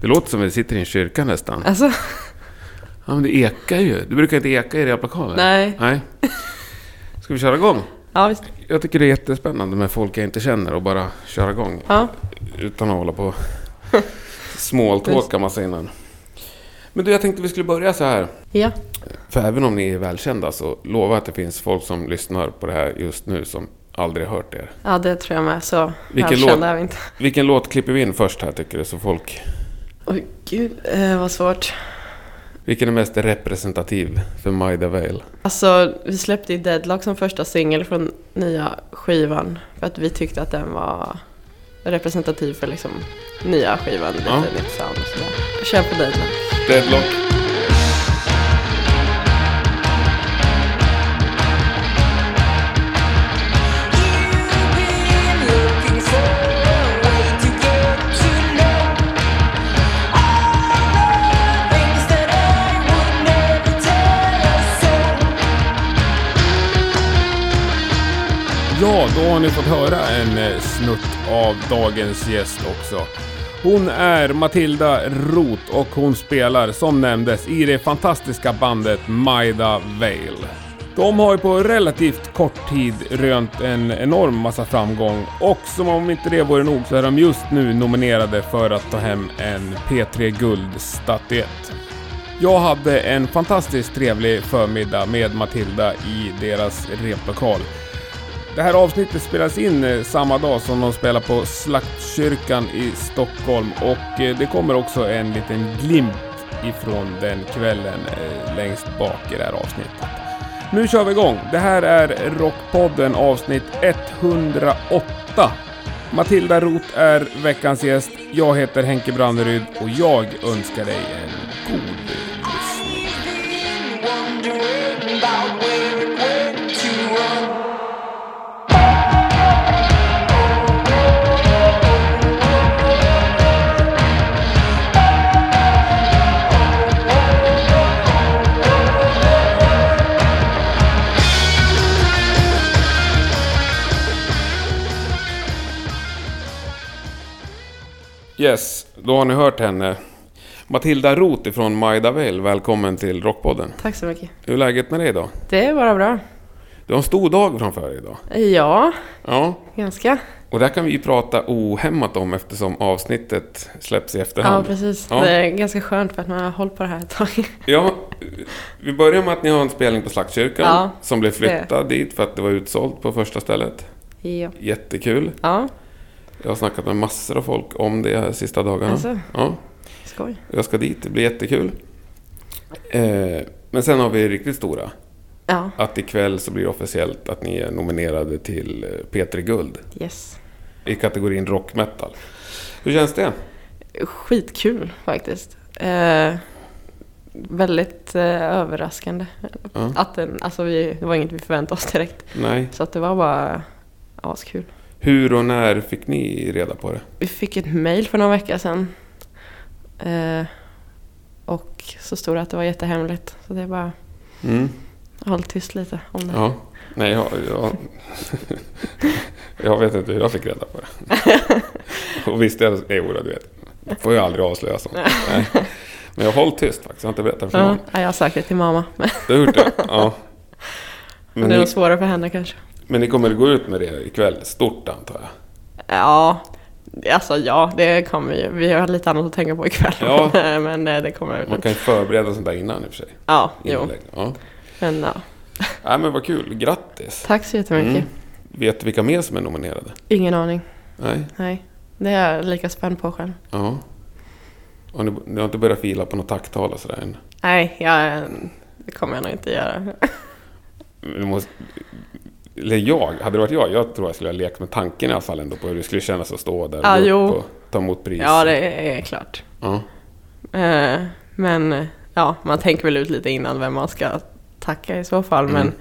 Det låter som att vi sitter i en kyrka nästan. Alltså, Ja, men det ekar ju. Det brukar inte eka i replokalen. nej. Nej. Ska vi köra igång? Ja, visst. Jag tycker det är jättespännande med folk jag inte känner och bara köra igång. Ja. Utan att hålla på småltråka massa innan. Men du, jag tänkte vi skulle börja så här. Ja. För även om ni är välkända så lova att det finns folk som lyssnar på det här just nu som aldrig har hört er. ja, det tror jag med. Så Vilken välkända låt? är vi inte. Vilken låt klipper vi in först här tycker du? Så folk... Oj, gud eh, vad svårt. Vilken är mest representativ för Maida Vale? Alltså, vi släppte ju Deadlock som första singel från nya skivan. För att vi tyckte att den var representativ för liksom nya skivan. Lite Ja. nytt sound och sådär. Kör på Deadlock. Deadlock. Ja, då har ni fått höra en eh, snutt av dagens gäst också. Hon är Matilda Roth och hon spelar, som nämndes, i det fantastiska bandet Maida Vale. De har ju på relativt kort tid rönt en enorm massa framgång och som om inte det vore nog så är de just nu nominerade för att ta hem en P3 Guld-statyett. Jag hade en fantastiskt trevlig förmiddag med Matilda i deras replokal. Det här avsnittet spelas in eh, samma dag som de spelar på Slaktkyrkan i Stockholm och eh, det kommer också en liten glimt ifrån den kvällen eh, längst bak i det här avsnittet. Nu kör vi igång! Det här är Rockpodden avsnitt 108. Matilda Roth är veckans gäst. Jag heter Henke Branneryd och jag önskar dig en god Yes, då har ni hört henne. Matilda Roth ifrån Maida Vale, välkommen till Rockpodden. Tack så mycket. Hur är läget med dig idag? Det är bara bra. Du har en stor dag framför dig idag. Ja, Ja, ganska. och där kan vi ju prata ohämmat om eftersom avsnittet släpps i Ja, efterhand. precis. Ja. Det är ganska skönt för att man har hållit på det här ett tag. Ja, vi börjar med att ni har en spelning på Slaktkyrkan Ja, som blev flyttad dit för att det var utsålt på första stället. Ja. Jättekul. Ja, Jag har snackat med massor av folk om det här sista dagarna. alltså, Ja, skoj. jag ska dit, det blir jättekul. Eh, men sen har vi riktigt stora. Ja, Att ikväll så blir det officiellt att ni är nominerade till eh, P3 Guld yes. i kategorin rock metal. Hur känns det? Skitkul faktiskt. Eh, väldigt eh, överraskande. Ja. Att den, alltså vi, det var inget vi förväntade oss direkt. Nej. Så att det var bara askul. Hur och när fick ni reda på det? Vi fick ett mail för några veckor sedan. Eh, och så stod det att det var jättehemligt. Så det är bara Mm. håll tyst lite om det. Ja. Nej, jag, jag, jag vet inte hur jag fick reda på det. Och visst, jag, jo, du vet. Man får ju aldrig avslöja sånt. Nej. Men jag har hållit tyst faktiskt. Jag har inte berättat för Ja, någon. jag har sagt det till mamma. Du har gjort det? Ja. Men det är nog svårare för henne kanske. Men ni kommer gå ut med det ikväll? Stort antar jag? Ja, alltså ja, det kommer ju. Vi har lite annat att tänka på ikväll. Ja. men eh, det kommer Man kan ju förbereda sånt där innan i och för sig. Ja, jo. Inlägg. Ja. Men ja. Nej, men vad kul. Grattis. Tack så jättemycket. Mm. Vet du vilka mer som är nominerade? Ingen aning. Nej. Nej. Det är jag lika spänd på själv. Ja. Har ni, ni har inte börjat fila på något tacktal och sådär än? Nej, jag, det kommer jag nog inte göra. Du måste, eller jag, hade det varit jag, jag tror jag skulle ha lekt med tanken i alla fall ändå på hur det skulle kännas att stå där Ja, och, och ta emot pris. Ja, det är klart. Ja. Eh, Men ja, man tänker väl ut lite innan vem man ska tacka i så fall. Men, Mm.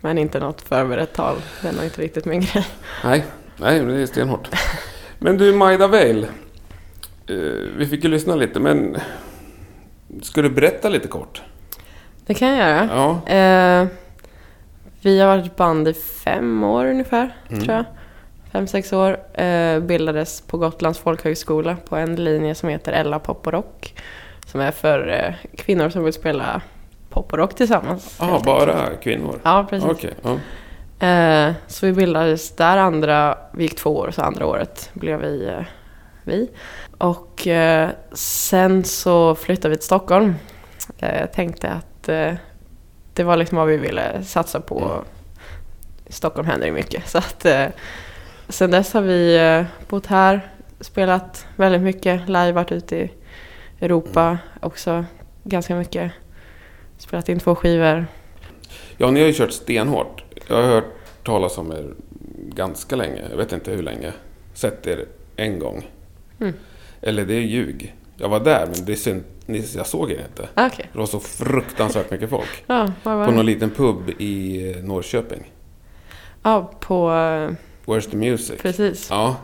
men inte något förberett tal. Det är nog inte riktigt min grej. Nej, nej, det är stenhårt. Men du, Maida Vale. Eh, vi fick ju lyssna lite, men ska du berätta lite kort? Det kan jag göra. Ja. Eh, vi har varit ett band i fem år ungefär, Mm. tror jag. fem, sex år. Eh, bildades på Gotlands folkhögskola på en linje som heter Ella Pop och Rock. Som är för eh, kvinnor som vill spela pop och rock tillsammans. Ja, helt bara enkelt. kvinnor? Ja, precis. Okej, ja. Eh, så vi bildades där andra, vi gick två år, så andra året blev vi eh, vi. Och eh, sen så flyttade vi till Stockholm. Eh, jag tänkte att eh, det var liksom vad vi ville satsa på. Mm. I Stockholm händer det mycket. Så att, eh, sen dess har vi eh, bott här, spelat väldigt mycket live, varit ute i Europa också ganska mycket. Spelat in två skivor. Ja, ni har ju kört stenhårt. Jag har hört talas om er ganska länge. Jag vet inte hur länge. Sett er en gång. Mm. Eller det är ljug. Jag var där, men det är synd. jag såg er inte. Okej, Det var så fruktansvärt mycket folk. ja, vad var På någon liten pub i eh, Norrköping. Ja, på... eh, Where's the music? Precis. Ja,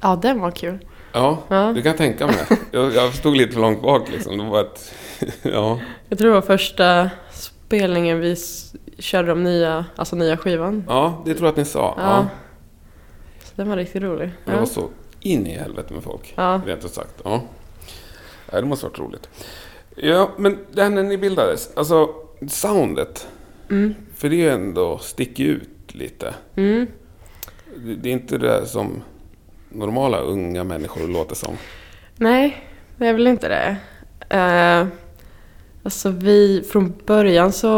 Ja, den var kul. ja, Ja. det kan jag tänka mig. Jag, jag stod lite för långt bak liksom. Det var ett... Ja. Jag tror det var första spelningen vi körde de nya, alltså nya skivan. ja, det tror jag att ni sa. Ja. Ja. Så den var riktigt rolig. Det var Ja. så in i helvete med folk. Ja. Rent ut sagt. Ja. Ja, det måste varit roligt. Ja, men det här när ni bildades. Alltså, soundet. Mm. För det är ju ändå sticker ut lite. Mm. Det det är inte det som normala unga människor låter som. Nej, det är väl inte det. Uh, alltså vi, från början så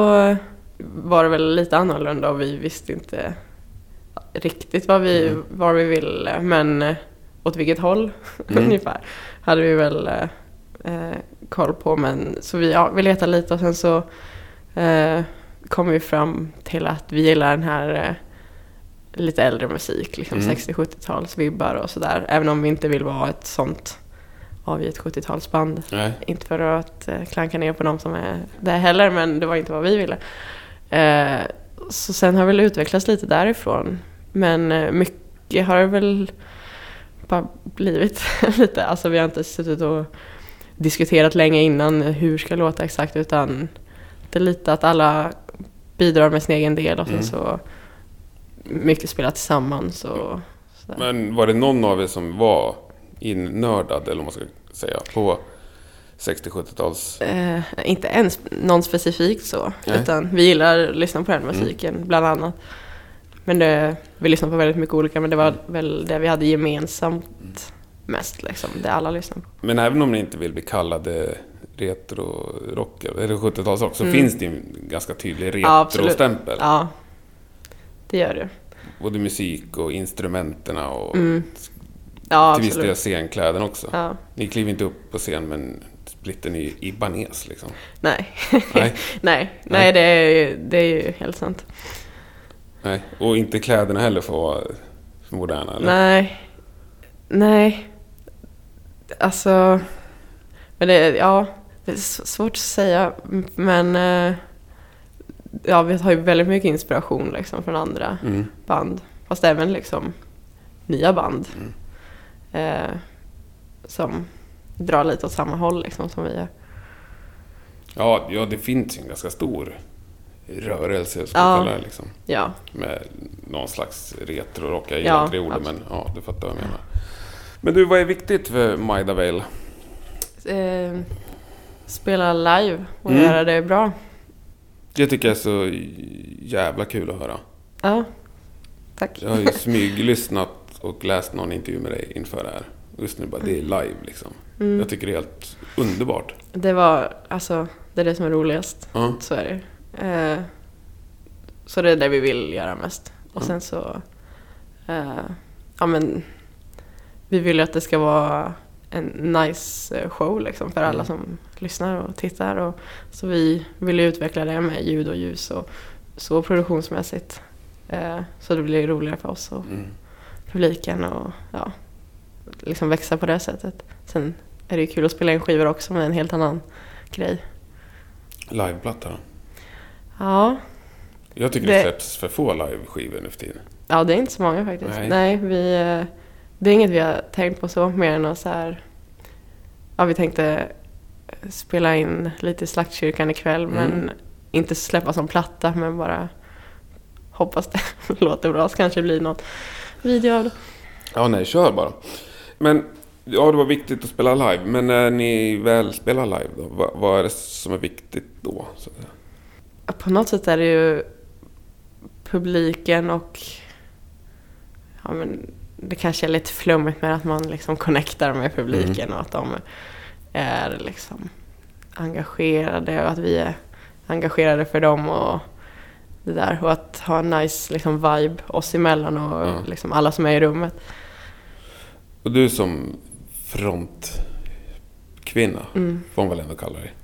var det väl lite annorlunda och vi visste inte riktigt vad vi, Mm. vad vi ville. Men eh, åt vilket håll Mm. ungefär hade vi väl eh, koll på. Men, så vi, ja, vi letade lite och sen så eh, kom vi fram till att vi gillar den här eh, lite äldre musik, liksom Mm. 60-70-talsvibbar och sådär. Även om vi inte vill vara ett sånt avgivet 70-talsband. Nej. Inte för att eh, klanka ner på dem som är det heller, men det var inte vad vi ville. Eh, så sen har väl utvecklats lite därifrån. Men eh, mycket har väl bara blivit lite. Alltså vi har inte suttit och diskuterat länge innan hur ska låta exakt, utan det är lite att alla bidrar med sin egen del och sen Mm. så mycket spelar tillsammans och sådär. Men var det någon av er som var innördad, eller vad man ska säga, på 60-70-tals... Eh, inte ens någon specifikt så, Nej. utan vi gillar att lyssna på den musiken bland annat. Men det, vi lyssnar på väldigt mycket olika, men det var väl det vi hade gemensamt mest, liksom, det alla lyssnar på. Men även om ni inte vill bli kallade retro-rock eller 70-talsrock så Mm. finns det ju en ganska tydlig Ja, retro-stämpel. Ja, det gör det. Både musik och instrumenten och Mm. Ja, till viss del scenkläden också. Ja, Ni kliver inte upp på scen men splitten i, i banes liksom. nej. Nej. nej, Nej. det är, det är ju helt sant. Nej. Och inte kläderna heller får vara moderna eller? Nej, nej. Alltså, men det, ja, det är svårt att säga. Men eh, ja, vi har ju väldigt mycket inspiration liksom från andra Mm. band. Fast även liksom nya band. Mm. Eh, som drar lite åt samma håll liksom som vi gör. Ja, ja, det finns ju en ganska stor rörelse skulle Ja. jag kalla det liksom. Ja, Med någon slags retro-rock. Jag Ja, gillar inte det ordet men ja, du fattar vad jag menar. Men du, vad är viktigt för Maida Vale? eh, spela live och Mm. göra det bra. Det tycker jag är så jävla kul att höra. Ja, tack. Jag har ju smyglyssnat och läst någon intervju med dig inför det här. Just nu bara, det är live liksom. Mm. Jag tycker det är helt underbart. Det var, alltså, det är det som är roligast. Ja. Så är det. Eh, så det är det vi vill göra mest. Och Ja. sen så, eh, ja men, vi vill ju att det ska vara en nice eh, show liksom för alla Mm. som lyssnar och tittar. Och, så vi vill ju utveckla det med ljud och ljus och så produktionsmässigt. Eh, så det blir roligare för oss och Mm. publiken och ja, liksom växa på det sättet. Sen är det ju kul att spela in skivor också med en helt annan grej. Liveplatta då? Ja, Jag tycker det, Det- släpps för få liveskivor nu för tiden. ja det är inte så många faktiskt. Nej. Nej, vi, eh, det är inget vi har tänkt på så, mer än att så här, ja vi tänkte spela in lite i Slaktkyrkan ikväll Mm. men inte släppa som platta men bara hoppas det låter bra så kanske det blir något, video av det. Ja, nej, kör bara. Men, ja, det var viktigt att spela live. Men när ni väl spelar live då, vad, vad är det som är viktigt då? På något sätt är det ju publiken och ja, men det kanske är lite flummigt med att man liksom connectar med publiken och att de är liksom engagerade och att vi är engagerade för dem och det där. Och att ha en nice liksom, vibe oss emellan och Ja. liksom alla som är i rummet. Och du som frontkvinna, Mm. får man väl ändå kalla dig.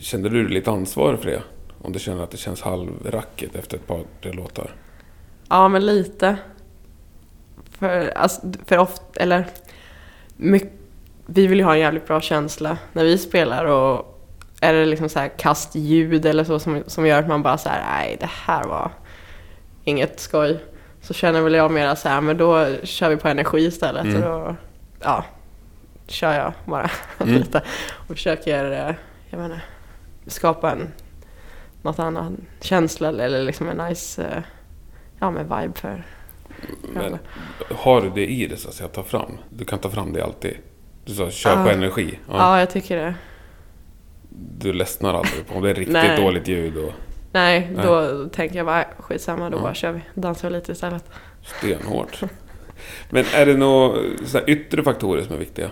Kände du lite ansvar för det? Om du känner att det känns halvracket efter ett par, tre låtar? Ja, men lite. För, alltså, för ofta, eller mycket, vi vill ju ha en jävligt bra känsla när vi spelar och är det liksom så här kastljud eller så som, som gör att man bara så här, nej det här var inget skoj. Så känner väl jag mera så här, men då kör vi på energi istället Mm. och då, ja, kör jag bara Mm. lite och försöker, eh, jag menar, skapa en, något annat känsla eller liksom en nice, eh, ja men vibe för Men, alla. har du det i dig så att säga, ta fram? Du kan ta fram det alltid. Du sa på Ja. energi. Ja. Ja, jag tycker det. Du ledsnar aldrig på om det är riktigt dåligt ljud och Nej, Nej. då tänker jag bara, skitsamma, då Ja. bara kör vi. Dansar vi lite istället. stenhårt. Men är det några yttre faktorer som är viktiga?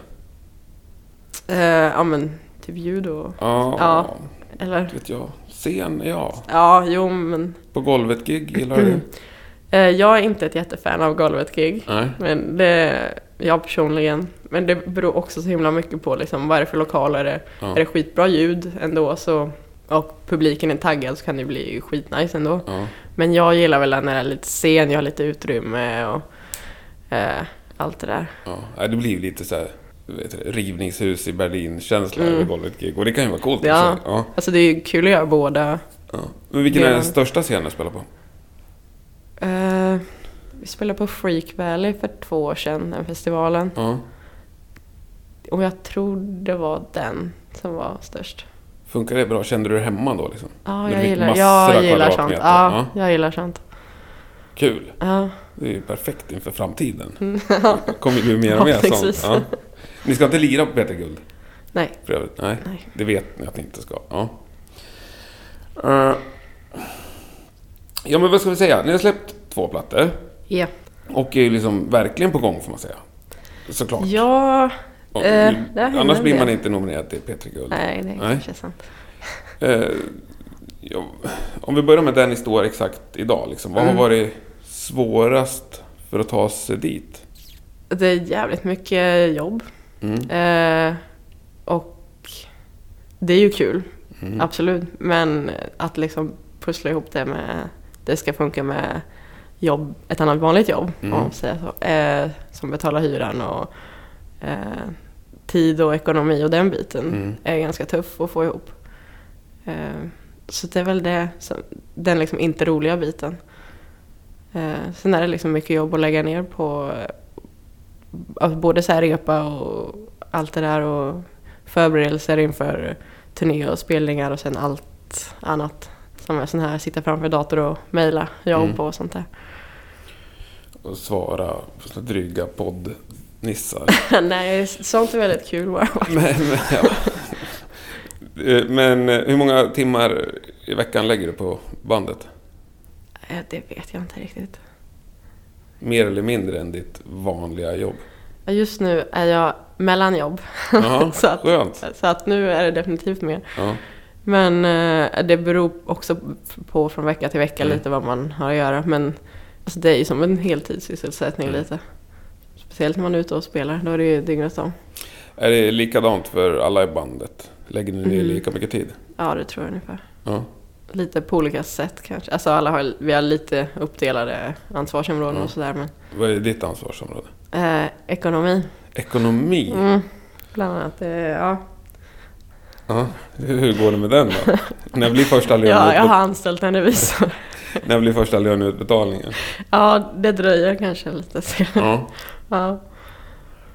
Eh, ja men, typ ljud och... Ja, Ja. Eller? vet jag. Scen, ja. Ja, jo men... På golvet-gig, gillar du det? Eh, jag är inte ett jättefan av golvet-gig. Men det... Jag personligen. Men det beror också så himla mycket på liksom, vad är det för lokaler. Är Ja. är det skitbra ljud ändå så... Och publiken är taggad så kan det bli skitnice ändå. Ja. Men jag gillar väl när det är lite scen, jag har lite utrymme och eh, allt det där. Ja. Det blir ju lite så här vet rivningshus i Berlin-känsla Mm. över golvet-gig. Och det kan ju vara coolt. Ja. också. Ja. Alltså det är kul att göra båda. Ja. Men vilken är den största scenen du spelar på? Eh, vi spelade på Freak Valley för två år sedan, den festivalen. Ja. Och jag tror det var den som var störst. Funkar det bra? Kände du dig hemma då liksom? Ja, Det jag gillar, jag gillar sånt. kvadratmeter. Ja, jag gillar sånt. Kul! Ja. Det är ju perfekt inför framtiden. Mm. kommer ju mer och mer sånt. Ja. Ni ska inte lira på Peter Guld? Nej. För övrigt? Nej. Nej. Det vet ni att ni inte ska. Ja. Eh, ja, men vad ska vi säga? Ni har släppt två plattor. Ja. Och är ju liksom verkligen på gång får man säga. Såklart. Ja, Och, eh, händer annars blir man inte nominerad till Peter Guld. nej, det Nej. kanske är sant. Eh, ja, om vi börjar med där ni står exakt idag. Liksom. Vad Mm. har varit svårast för att ta sig dit? Det är jävligt mycket jobb. Mm. Eh, och det är ju kul, Mm. absolut. Men att liksom pussla ihop det med, det ska funka med jobb, ett annat vanligt jobb, Mm. om man säger så. Eh, som betalar hyran och eh, tid och ekonomi och den biten Mm. är ganska tuff att få ihop. Eh, så det är väl det, som, den liksom inte roliga biten. Eh, sen är det liksom mycket jobb att lägga ner på alltså både så här repa och allt det där och förberedelser inför turné och spelningar och sen allt annat som är sån här sitta framför dator och mejla jobb Mm. och sånt där. Och svara på såna dryga poddnissar. Nej, sånt är väldigt kul bara. men, men, ja. Eh, men eh, hur många timmar i veckan lägger du på bandet? Eh, Det vet jag inte riktigt. Mer eller mindre än ditt vanliga jobb? Just nu är jag mellan jobb. Jaha, så, att, så att nu är det definitivt mer. Ja. Men eh, det beror också på från vecka till vecka Mm. lite vad man har att göra. Men alltså, det är ju som en heltidssysselsättning Mm. lite. Speciellt när man är ute och spelar, då är det ju dygnet om. Är det likadant för alla i bandet? Lägger ni ner Mm. lika mycket tid? Ja, det tror jag ungefär. Ja. Lite på olika sätt kanske. Alltså alla har, vi har lite uppdelade ansvarsområden Ja. och sådär. Men Vad är ditt ansvarsområde? eh, ekonomi, Ekonomi? mm, bland annat. Eh, ja. Ja. Hur går det med den då? när blir första ja, jag har anställt en revisor. när blir första löneutbetalningen? ja, det dröjer kanske lite. Så. Ja. Ja.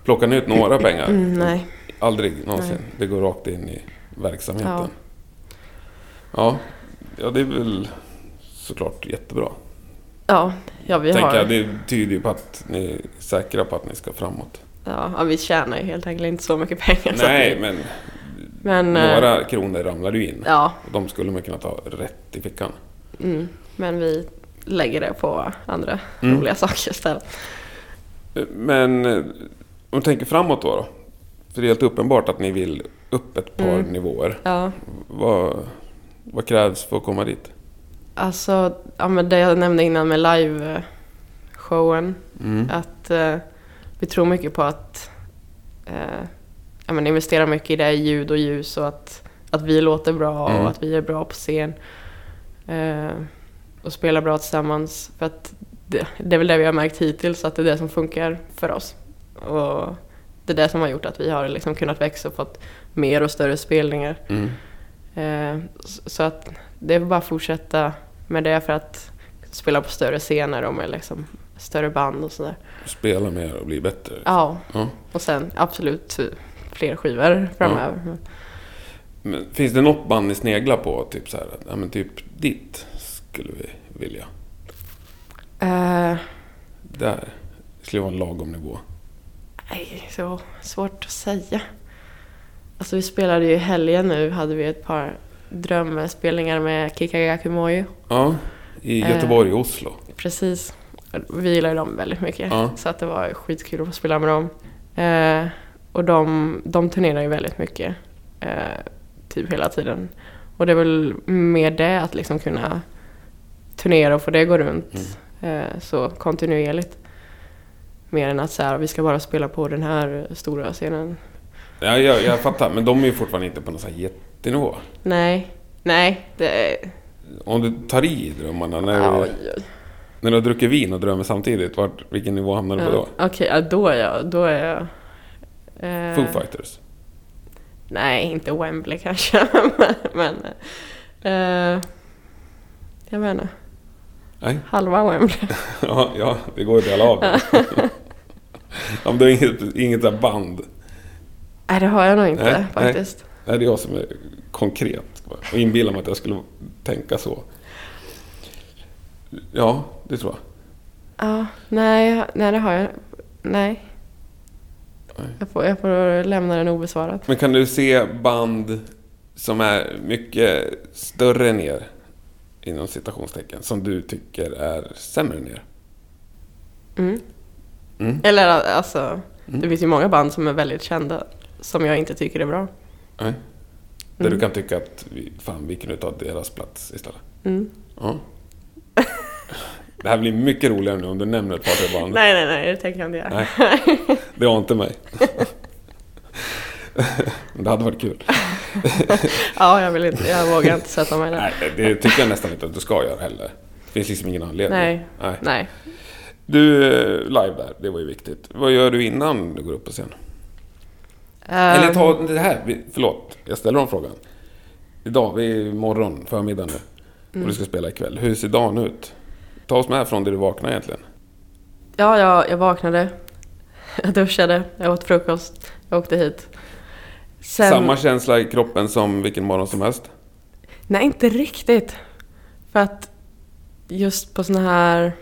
Plockar ni ut några pengar? Mm, nej. Aldrig någonsin? Nej. Det går rakt in i verksamheten? Ja. Ja. Ja, det är väl såklart jättebra. Ja, ja vi Tänker har... jag, det tyder ju på att ni är säkra på att ni ska framåt. Ja, vi tjänar ju helt enkelt inte så mycket pengar. så Nej, att vi, men men eh, några kronor ramlar ju in. Ja, Och de skulle man kunna ta rätt i fickan. mm, men vi lägger det på andra Mm. roliga saker istället. Men eh, om du tänker framåt då, då? För det är helt uppenbart att ni vill upp ett par Mm. nivåer. Ja, Vad, vad krävs för att komma dit? alltså ja, men det jag nämnde innan med live-showen. Mm. Att eh, vi tror mycket på att eh, ja, men investera mycket i det ljud och ljus och att, att vi låter bra Mm. och att vi är bra på scen. Eh, och spelar bra tillsammans. För att det, det är väl det vi har märkt hittills, att det är det som funkar för oss. Och det är det som har gjort att vi har liksom kunnat växa och fått mer och större spelningar. Mm. Eh, så att det är bara att fortsätta med det för att spela på större scener och med liksom större band och sådär. Spela mer och bli bättre. Ja, Ja. och sen absolut fler skivor framöver. Men finns det något band ni sneglar på? Typ så här, ja men typ ditt skulle vi vilja. Eh, Där skulle vara en lagom nivå. nej, så svårt att säga. Alltså vi spelade ju i helgen nu, hade vi ett par drömspelningar med Kikagaku Mojo. Ja, i Eh. Göteborg och Oslo. Precis. Vi gillar ju dem väldigt mycket. Ja. Så att det var skitkul att få spela med dem. Eh, och de, de turnerar ju väldigt mycket. Eh, typ hela tiden. Och det är väl mer det att liksom kunna turnera och få det gå runt eh, så kontinuerligt. Mer än att så här, vi ska bara spela på den här stora scenen. Ja, jag, jag fattar, men de är ju fortfarande inte på någon sån här jättenivå. Nej, nej. Det, Om du tar i drömmarna, när, du, när du har druckit vin och drömmer samtidigt, vart, vilken nivå hamnar du på då? Okej, ja, då är jag... Då är jag eh, Foo Fighters? Nej, inte Wembley kanske. men eh, jag menar, Nej? halva Wembley. Ja, ja det går att dela av. Om du har inget, inget där band. Nej, det har jag nog inte Nej, nej. faktiskt. Nej, det är jag som är konkret. Och inbillar mig att jag skulle tänka så. Ja, det tror jag. Ja, nej, nej, det har jag Nej. Jag får, jag får lämna den obesvarad. Men kan du se band som är mycket större än er, inom citationstecken, som du tycker är sämre än er? Mm. Mm. Eller alltså, Mm. det finns ju många band som är väldigt kända som jag inte tycker är bra. Nej? Där Mm. du kan tycka att fan, vi kunde ta deras plats istället? Mm. Ja. Det här blir mycket roligare nu om du nämner ett par tre band. Nej, nej, nej, det tänker jag inte göra. Nej. Det var inte mig. Men det hade varit kul. Ja, jag vill inte, jag vågar inte sätta mig där. Nej, det tycker jag nästan inte att du ska göra heller. Det finns liksom ingen anledning. Nej. Nej. Nej. Du, eh, live där, det var ju viktigt. Vad gör du innan du går upp på scen? Eller Ehm, ta det här, förlåt, jag ställer om frågan. Idag, vi är morgon, förmiddag nu. Mm. Och du ska spela ikväll. Hur ser dagen ut? Ta oss med från det du vaknade egentligen. Ja, jag, jag vaknade. Jag duschade, jag åt frukost, jag åkte hit. Sen, Samma känsla i kroppen som vilken morgon som helst? Nej, inte riktigt. För att just på såna här...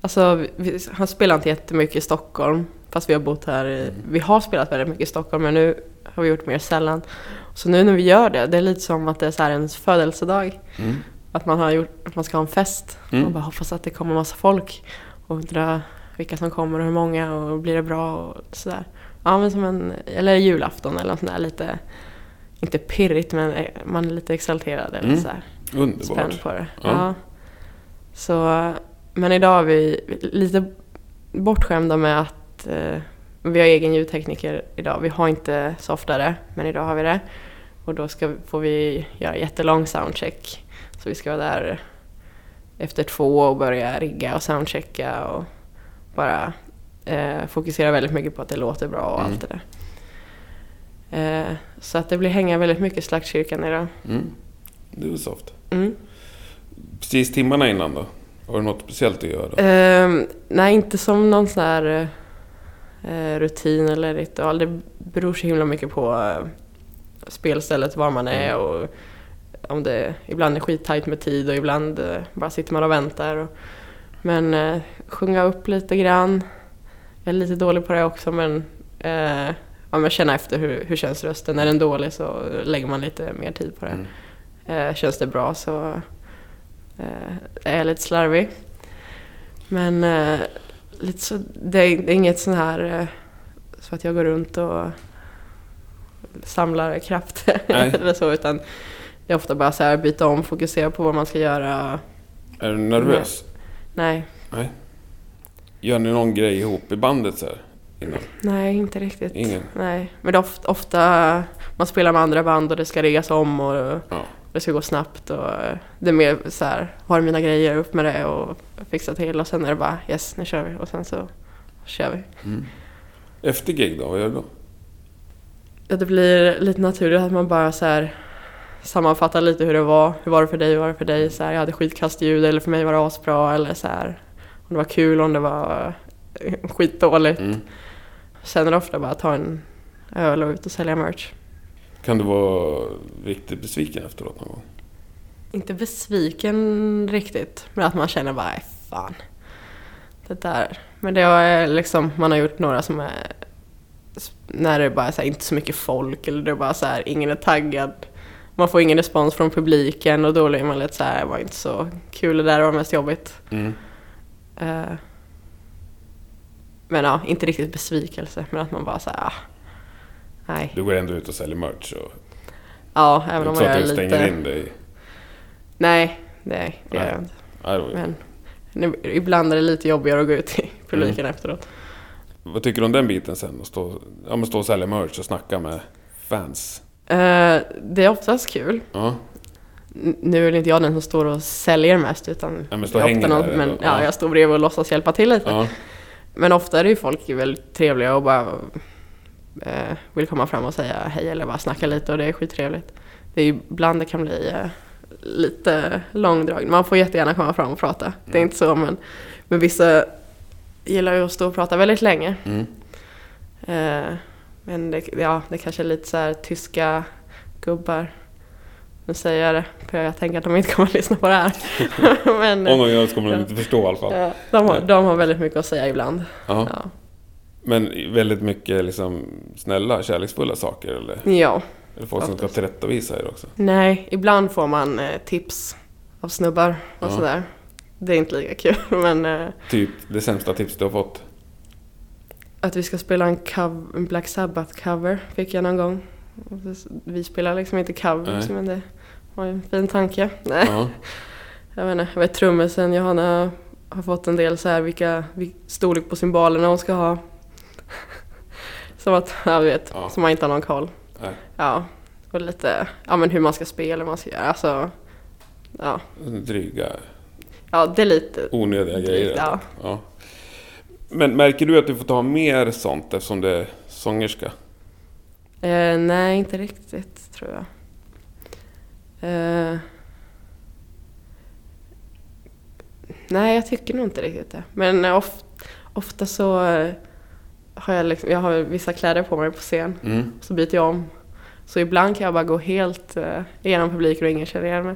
Alltså, vi, har spelat inte jättemycket i Stockholm. Fast vi har bott här i, Vi har spelat väldigt mycket i Stockholm, men nu har vi gjort mer sällan. Så nu när vi gör det, det är lite som att det är så här ens födelsedag. Mm. Att man har gjort, att man ska ha en fest. Mm. Och bara hoppas att det kommer massa folk. Och undra vilka som kommer och hur många och blir det bra och sådär. Ja men som en, eller julafton eller något sånt där lite, inte pirrigt men eh, man är lite exalterad eller Mm. sådär. Underbart. Spänd på det. Ja. Ja. Så, men idag är vi lite bortskämda med att eh, vi har egen ljudtekniker idag. Vi har inte softare, men idag har vi det. Och då ska, får vi göra jättelång soundcheck. Så vi ska vara där efter två och börja rigga och soundchecka och bara eh, fokusera väldigt mycket på att det låter bra och Mm. allt det där. Eh, så att det blir hänga väldigt mycket i slagtkyrkan idag. Mm. Det är soft. Mm. Precis timmarna innan då? Har du något speciellt att göra? Ehm, nej, inte som någon sån här eh, rutin eller ritual. Det beror så himla mycket på eh, spelstället, var man är Mm. och om det ibland är skittajt med tid och ibland eh, bara sitter man och väntar. Och, Men eh, sjunga upp lite grann. Jag är lite dålig på det också men eh, ja, men känna efter hur, hur känns rösten. Är den dålig så lägger man lite mer tid på det. Mm. Eh, känns det bra så eh, är jag lite slarvig. Men eh, lite så, det, är, det är inget sån här eh, så att jag går runt och samlar krafter Nej. eller så utan det är ofta bara så här byta om, fokusera på vad man ska göra. Är du nervös? Nej, Nej. Gör ni någon grej ihop i bandet så här? Innan? nej inte riktigt. Ingen? Nej, men det är ofta, ofta man spelar med andra band och det ska riggas om och Ja. det ska gå snabbt och det är mer så här, har mina grejer, upp med det och fixa till och sen är det bara yes, nu kör vi och sen så kör vi. Mm. Efter gig då, vad gör du då? Ja, det blir lite naturligt att man bara så här sammanfattar lite hur det var. Hur var det för dig? Hur var det för dig? Så här, jag hade skitkastljud eller för mig var det asbra eller så här om det var kul, om det var eh, skitdåligt. Mm. Sen är det ofta bara att ta en öl och ut och sälja merch. Kan du vara riktigt besviken efteråt någon gång? Inte besviken riktigt, men att man känner bara, "Nej, fan. Det där. Men det är liksom, man har gjort några som är när det är bara så här, inte så mycket folk eller det är bara så här, ingen är taggad. Man får ingen respons från publiken och då blir man lite så här, det var inte så kul det där, det var mest jobbigt. Mm. Eh, men ja, inte riktigt besvikelse, men att man bara så här, ah, nej. Du går ändå ut och säljer merch och... Ja, Det är även om inte så man att gör du stänger lite... in dig? Nej, nej, det gör jag inte. Det Men nu, ibland är det lite jobbigare att gå ut i publiken Mm. efteråt. Vad tycker du om den biten sen? Att stå, ja, stå och sälja merch och snacka med fans? Eh, det är oftast kul. Ja. N- Nu är det inte jag den som står och säljer mest utan Ja, men stå det ofta hänger någon- där, men, eller? ja, Ja. jag står bredvid och låtsas hjälpa till lite. ja. Men ofta är det ju folk väldigt trevliga och bara eh, vill komma fram och säga hej eller bara snacka lite och det är skittrevligt. Det är ju ibland det kan bli eh, lite långdraget. Man får jättegärna komma fram och prata. Det är Mm. inte så men, men vissa gillar ju att stå och prata väldigt länge. Mm. Eh, men det, ja, det kanske är lite så här tyska gubbar. Nu säger jag det, för jag tänker att de inte kommer att lyssna på det här. men Om de gör det så kommer de inte förstå i alla fall. ja, de, har, de har väldigt mycket att säga ibland. Ja. Men väldigt mycket liksom snälla, kärleksfulla saker eller? ja. Eller folk som ska tillrättavisa er också? Nej, ibland får man eh, tips av snubbar och Ja. sådär. Det är inte lika kul, men eh, Typ det sämsta tips du har fått? Att vi ska spela en, cov- en Black Sabbath-cover fick jag någon gång. Vi spelar liksom inte covers, Nej. men det var ju en fin tanke. Nej. Ja. Jag vet inte, jag vet trummisen Johanna har fått en del så här vilka, vil- storlek på symbolerna hon ska ha. Som att, jag vet, Ja. som man inte har någon koll. Nej. Ja, och lite, ja men hur man ska spela, hur man ska göra, alltså. Ja, Dryga, ja det är lite, onödiga grejer. ja. Ja. Men märker du att du får ta mer sånt eftersom du är sångerska? Eh, nej, inte riktigt tror jag. Eh, nej, jag tycker nog inte riktigt det. Men of, ofta så eh, har jag, liksom, jag har vissa kläder på mig på scen. Mm. Så byter jag om. Så ibland kan jag bara gå helt eh, igenom publiken och ingen känner igen mig.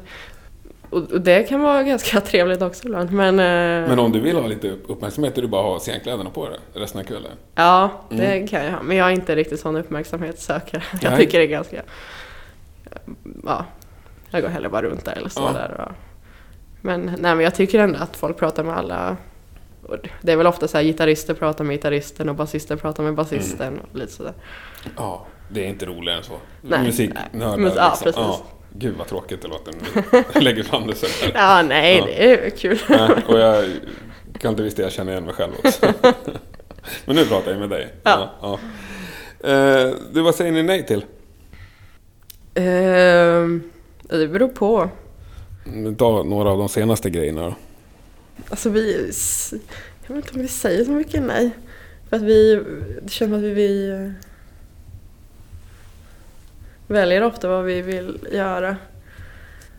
Och, det kan vara ganska trevligt också ibland. Men, eh, Men om du vill ha lite upp- uppmärksamhet är du bara ha scenkläderna på dig resten av kvällen? ja, det Mm. kan jag ha. Men jag är inte riktigt sån uppmärksamhetssökare. Jag Nej. tycker det är ganska... Ja, jag går hellre bara runt där eller står Ja. där. Och, men, nej, men jag tycker ändå att folk pratar med alla. Det är väl ofta så här gitarrister pratar med gitarristen och basister pratar med basisten och lite sådär. Ja, det är inte roligare än så. Nej. Musiknördar ja, liksom. precis. Ja, gud vad tråkigt det låter när du lägger fram det så här. Ja, nej, Ja. det är kul. Nej, och jag kan inte visst jag känner igen mig själv också. Men nu pratar jag med dig. Ja. ja. Eh, du, vad säger ni nej till? Ehm, det beror på. Ta några av de senaste grejerna då. Alltså vi... Jag vet inte om vi säger så mycket nej. För att vi... Det känns som att vi, vi väljer ofta vad vi vill göra.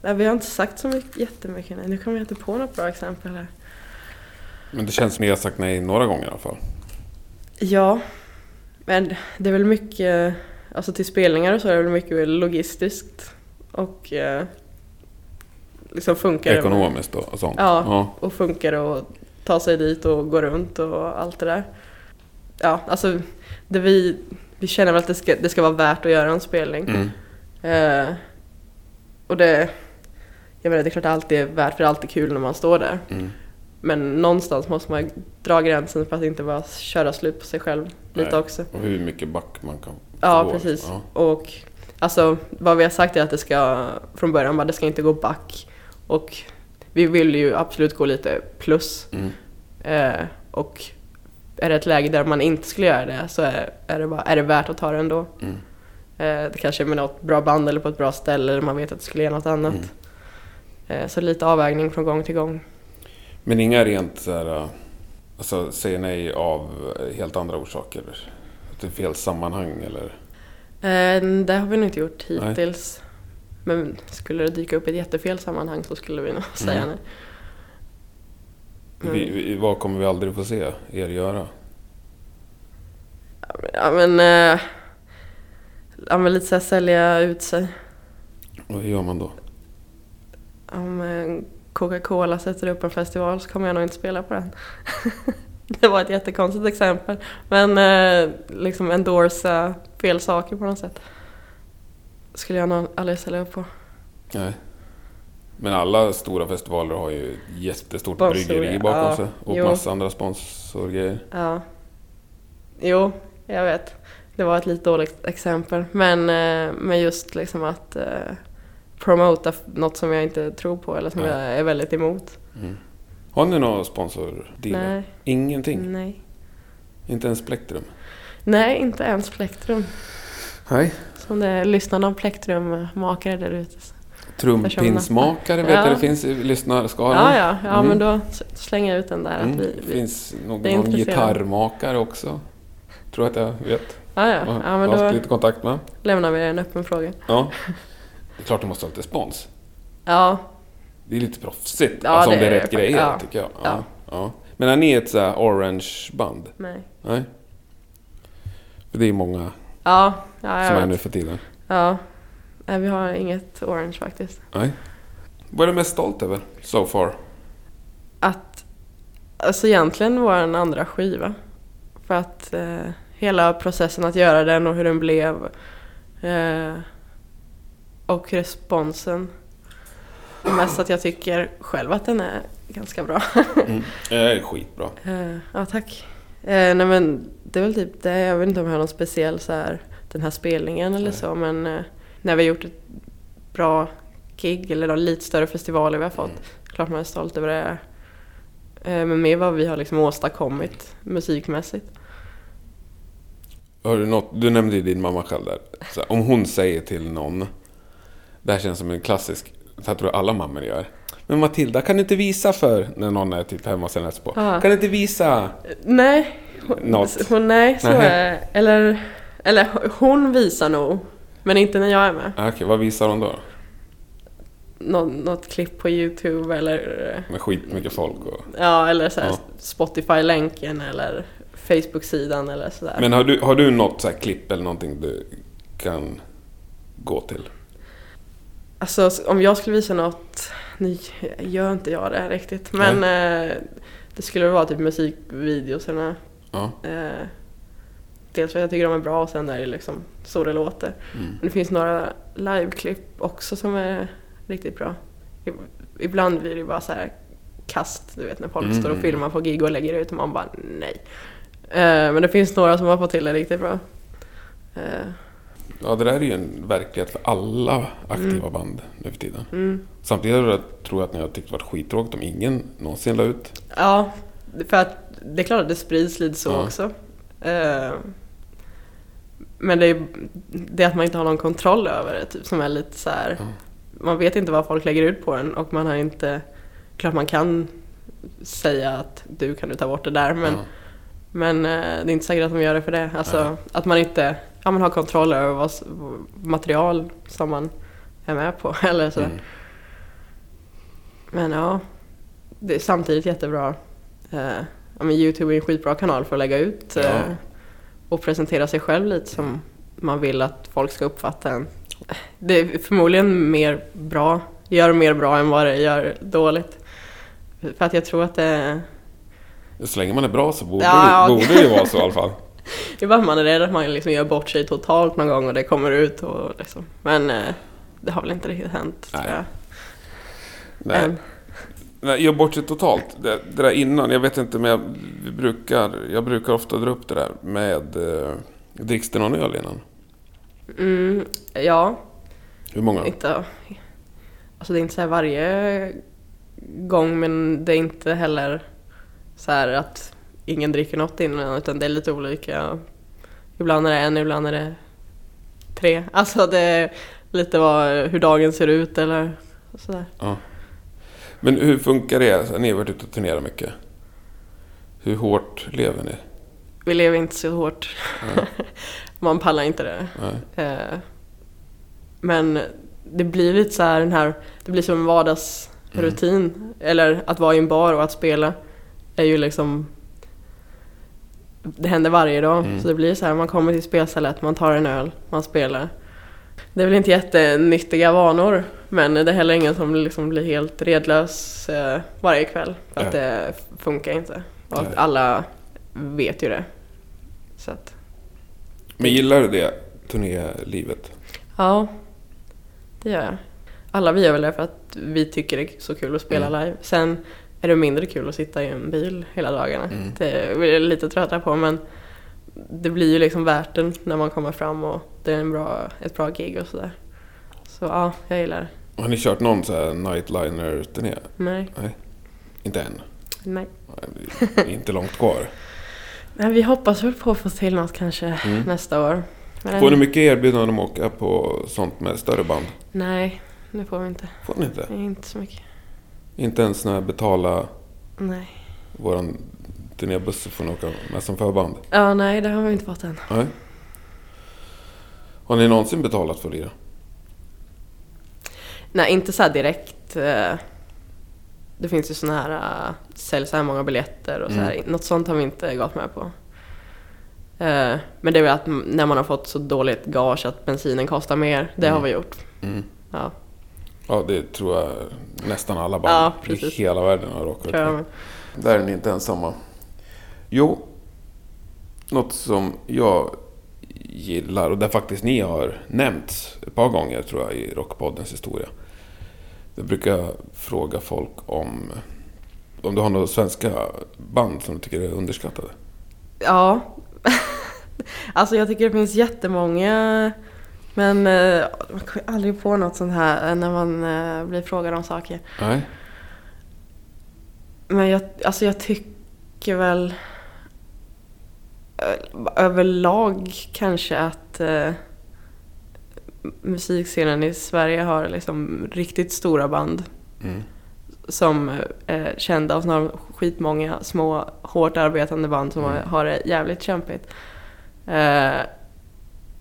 Nej, vi har inte sagt så mycket, jättemycket nej. Nu kommer jag inte på något bra exempel här. Men det känns som ni har sagt nej några gånger i alla fall. Ja, men det är väl mycket... Alltså till spelningar och så är det väl mycket logistiskt. Och eh, liksom funkar det. Ekonomiskt och, och sånt. Ja. ja. Och funkar det att ta sig dit och gå runt och allt det där. Ja, alltså det vi, vi känner väl att det ska, det ska vara värt att göra en spelning. Mm. Eh, och det, jag menar det är klart att det alltid är värt för det är alltid kul när man står där. Mm. Men någonstans måste man dra gränsen för att inte bara köra slut på sig själv lite Nej. också. Och hur mycket back man kan Ja, precis. Ja. Och alltså vad vi har sagt är att det ska från början bara det ska inte gå back. Och vi vill ju absolut gå lite plus. Mm. Eh, och är det ett läge där man inte skulle göra det så är, är, det, bara, är det värt att ta det ändå. Mm. Eh, det kanske är med något bra band eller på ett bra ställe eller man vet att det skulle ge något annat. Mm. Eh, så lite avvägning från gång till gång. Men inga rent så här, äh, alltså säger nej av helt andra orsaker? Att det är fel sammanhang eller? Eh, det har vi nog inte gjort Nej. hittills. Men skulle det dyka upp ett jättefel sammanhang så skulle vi nog säga Mm. nej. Mm. Vi, vi, vad kommer vi aldrig få se er göra? Ja men, eh, ja, men lite så här sälja ut sig. Och hur gör man då? Om eh, Coca-Cola sätter upp en festival så kommer jag nog inte spela på den. det var ett jättekonstigt exempel. Men eh, liksom endorsa fel saker på något sätt. Skulle jag nog aldrig ställa upp på. Nej. Men alla stora festivaler har ju ett jättestort Sponsor, bryggeri bakom ja. sig. Och Jo. massa andra sponsorgrejer. Ja. Jo, jag vet. Det var ett lite dåligt exempel. Men, eh, men just liksom att eh, promota något som jag inte tror på eller som Nej. jag är väldigt emot. Mm. Har ni några sponsordealar? Nej. Ingenting? Nej. Inte ens Plektrum? Nej, inte ens Plektrum. Nej. Som det är lyssnarna av Plektrum-makare där ute. Trumpinsmakare vet Ja. jag det finns i lyssnarskaran. Ja, ja, ja Mm. men då slänger jag ut den där. Mm. Att vi, Det finns någon, det någon gitarrmakare också. Tror att jag vet. ja, ja, Jag ja, har men haft då lite kontakt med. lämnar vi en öppen fråga. Ja. Det är klart du måste ha lite spons. Ja, Det är lite proffsigt. Ja, alltså om det det är rätt det. grejer Ja. tycker jag. Ja. Ja. Men är ni ett så här orange-band? nej. Nej? För det är många Ja, som är jag nu för tiden. Ja. Nej, vi har inget orange faktiskt. Nej. Vad är du mest stolt över so far? Att, alltså egentligen var en andra skiva. För att eh, hela processen att göra den och hur den blev. Eh, och responsen. Och Mest att jag tycker själv att den är ganska bra. Mm. Är skitbra. Eh, ja, tack. Eh, nej men det är väl typ det. Jag vet inte om jag har någon speciell så här, den här spelningen eller Nej. så. Men eh, när vi har gjort ett bra gig eller någon lite större festivaler vi har fått. Mm. Klart man är stolt över det. Eh, men med vad vi har liksom åstadkommit musikmässigt. Har du, något, du nämnde ju din mamma själv där. Så om hon säger till någon. Det här känns som en klassisk, så jag tror alla mammor gör. Men Matilda, kan du inte visa för, när någon är typ hemma och sen på. Ja. Kan du inte visa? Nej, hon, Något. hon, nej så är Eller, eller hon visar nog. Men inte när jag är med. Ah, Okej, vad visar hon då? Nå, något klipp på Youtube eller eh, Med skitmycket folk och... Ja, eller så Ja. Spotify-länken eller Facebook-sidan eller sådär. Men har du, har du något så klipp eller någonting du kan gå till? Alltså om jag skulle visa något, nu gör inte jag det riktigt, men eh, det skulle vara typ musikvideosarna. Ja. Eh, dels för att jag tycker de är bra och sen är det liksom så det låter. Mm. Men det finns några liveklipp också som är riktigt bra. Ibland blir det bara så här kast, du vet när folk Mm. står och filmar på gig och lägger ut och man bara nej. Eh, men det finns några som har fått till det riktigt bra. Eh, Ja, det där är ju en verklighet för alla aktiva band nu för tiden. mm. Samtidigt tror jag- tror jag att ni har tyckt det varit skittråkigt om ingen någonsin la ut. Ja, för att det är klart att det sprids lite så Ja. också. Eh, men det är det att man inte har någon kontroll över det, typ, som är lite så här. Ja. Man vet inte vad folk lägger ut på en och man har inte... Klart man kan säga att du kan du ta bort det där men, Ja. men eh, det är inte säkert att de gör det för det. Alltså Nej. att man inte ja, man har kontroll över vad, material som man är med på. Eller så. Mm. Men ja, det är samtidigt jättebra. Eh, ja, men Youtube är en skitbra kanal för att lägga ut eh. Och presentera sig själv lite som man vill att folk ska uppfatta en. Det är förmodligen mer bra, gör mer bra än vad det gör dåligt. För att jag tror att det Så länge man är bra så borde, Ja, det, borde det ju vara så i alla fall. Det är bara att man är rädd att man liksom gör bort sig totalt någon gång och det kommer ut och liksom. Men eh, det har väl inte riktigt hänt Nej. tror jag. Nej. Än. Nej, jag bortser totalt. Det, det där innan, jag vet inte men jag, brukar, jag brukar ofta dra upp det där med eh, dricks det någon öl innan? Mm, ja, Hur många? inte... Alltså det är inte så här varje gång men det är inte heller så här att ingen dricker något innan utan det är lite olika. Ibland är det en, ibland är det tre. Alltså det är lite vad, hur dagen ser ut eller sådär. Ja. Men hur funkar det? Så Ni har varit ute och turnerat mycket. Hur hårt lever ni? Vi lever inte så hårt. Man pallar inte det. Nej. Eh, Men det blir lite så här den här, det blir som en vardagsrutin. Eller att vara i en bar och att spela är ju liksom det händer varje dag. Mm. Så det blir så här, man kommer till spelstället, man tar en öl, man spelar. Det är väl inte jättenyttiga vanor, men det är heller ingen som liksom blir helt redlös eh, varje kväll. För att Nej. det funkar inte. Och Nej. alla vet ju det. Så att, Men gillar du det turnélivet? Ja, det gör jag. Alla vi gör väl det för att vi tycker det är så kul att spela Mm. live. Sen är det mindre kul att sitta i en bil hela dagarna. Mm. Det är vi lite trötta på men det blir ju liksom värt det när man kommer fram och det är en bra, ett bra gig och sådär. Så ja, jag gillar det. Har ni kört någon så här nightliner-turné? Nej, Inte än? nej. Nej, Inte långt kvar. Men vi hoppas väl på att få till något kanske Mm. nästa år. Men Får ni mycket erbjudanden om att åka på sånt med större band? Nej, det får vi inte. Får ni inte? Inte så mycket. Inte ens när betala Nej. våran turnébuss får ni åka med som förband? Ja, nej, det har vi inte fått än. Nej. Har ni någonsin betalat för att lira? Nej, inte så här direkt. eh, Det finns ju såna här, uh, sälj så här många biljetter och så här. Mm. Något sånt har vi inte gått med på. Eh, Men det är väl att när man har fått så dåligt gage att bensinen kostar mer, det har Mm. vi gjort. Mm. Ja, Ja, det tror jag nästan alla band Ja, i hela världen har råkat ut för. Där är ni inte ensamma. Jo, något som jag gillar och där faktiskt ni har nämnts ett par gånger tror jag i Rockpoddens historia. Jag brukar fråga folk om om du har några svenska band som du tycker är underskattade. Ja. alltså jag tycker det finns jättemånga. Men eh, man kommer ju aldrig på något sånt här eh, när man eh, blir frågad om saker. Nej? Men jag, alltså jag tycker väl eh, överlag kanske att eh, musikscenen i Sverige har liksom riktigt stora band Mm. som är kända och så har de skitmånga små hårt arbetande band som Mm. har- det jävligt kämpigt. Eh,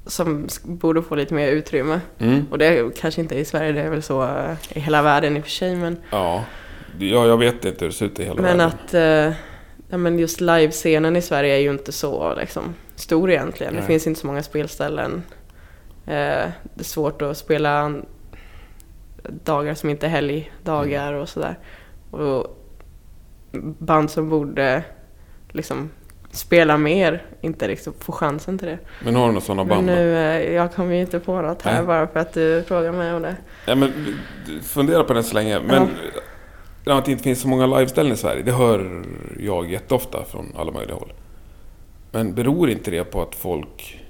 som borde få lite mer utrymme. Mm. Och det är kanske inte i Sverige, det är väl så eh, i hela världen i och för sig. Men Ja. ja, jag vet inte hur det ser ut i hela Men världen. att eh, ja, men just livescenen i Sverige är ju inte så liksom, stor egentligen. Det Nej. finns inte så många spelställen. Eh, det är svårt att spela dagar som inte är helgdagar och sådär. Och band som borde liksom spela mer inte liksom får chansen till det. Men har du några sådana Men band? då? nu, eh, jag kommer ju inte på något här Nej. bara för att du frågar mig om det. Ja, men, fundera på det så länge. Men ja. Att det inte finns så många liveställen i Sverige, det hör jag jätteofta från alla möjliga håll. Men beror inte det på att folk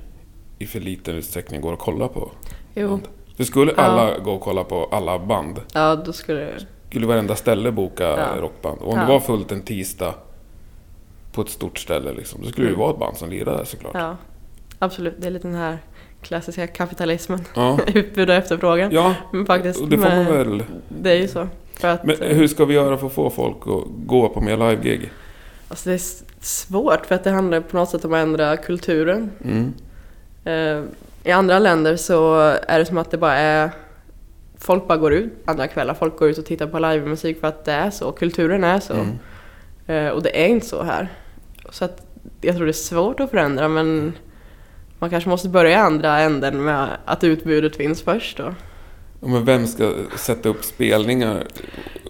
i för liten utsträckning går och kollar på Jo, band? För skulle Ja. alla gå och kolla på alla band, ja då skulle det... skulle varenda ställe boka Ja. rockband. Och om Ja. det var fullt en tisdag på ett stort ställe, liksom, då skulle det ju Mm. vara ett band som lirade såklart. Ja, absolut. Det är lite den här klassiska kapitalismen. Ja. Utbud och efterfrågan. Ja, Men faktiskt, och det får man väl... det är ju så. Att, Men hur ska vi göra för att få folk att gå på mer live-gig? alltså det är svårt för att det handlar på något sätt om att ändra kulturen. Mm. Eh, I andra länder så är det som att det bara är Folk bara går ut andra kvällar, folk går ut och tittar på livemusik för att det är så, kulturen är så. Mm. Eh, och det är inte så här. Så att jag tror det är svårt att förändra men man kanske måste börja i andra änden med att utbudet finns först då. Men vem ska sätta upp spelningar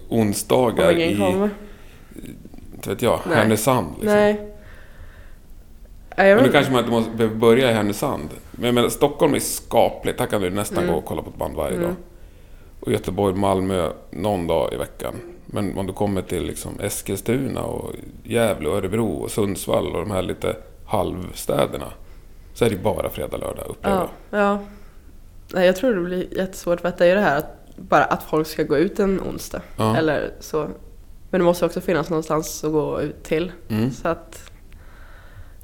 onsdagar Om ingen i, kommer. inte vet jag, Nej. Härnösand. Liksom. Nej. Ja, jag Men nu kanske man inte måste behöver börja i Härnösand. Men jag menar, Stockholm är skapligt. Här kan du nästan gå och kolla på ett band varje dag. Och Göteborg, Malmö någon dag i veckan. Men om du kommer till liksom Eskilstuna och Gävle och Örebro och Sundsvall och de här lite halvstäderna. Så är det bara fredag, lördag upplever ja, ja. Nej, jag tror det blir jättesvårt för att det är det här att bara att folk ska gå ut en onsdag. Ja. Eller så. Men det måste också finnas någonstans att gå ut till. Mm. Så att...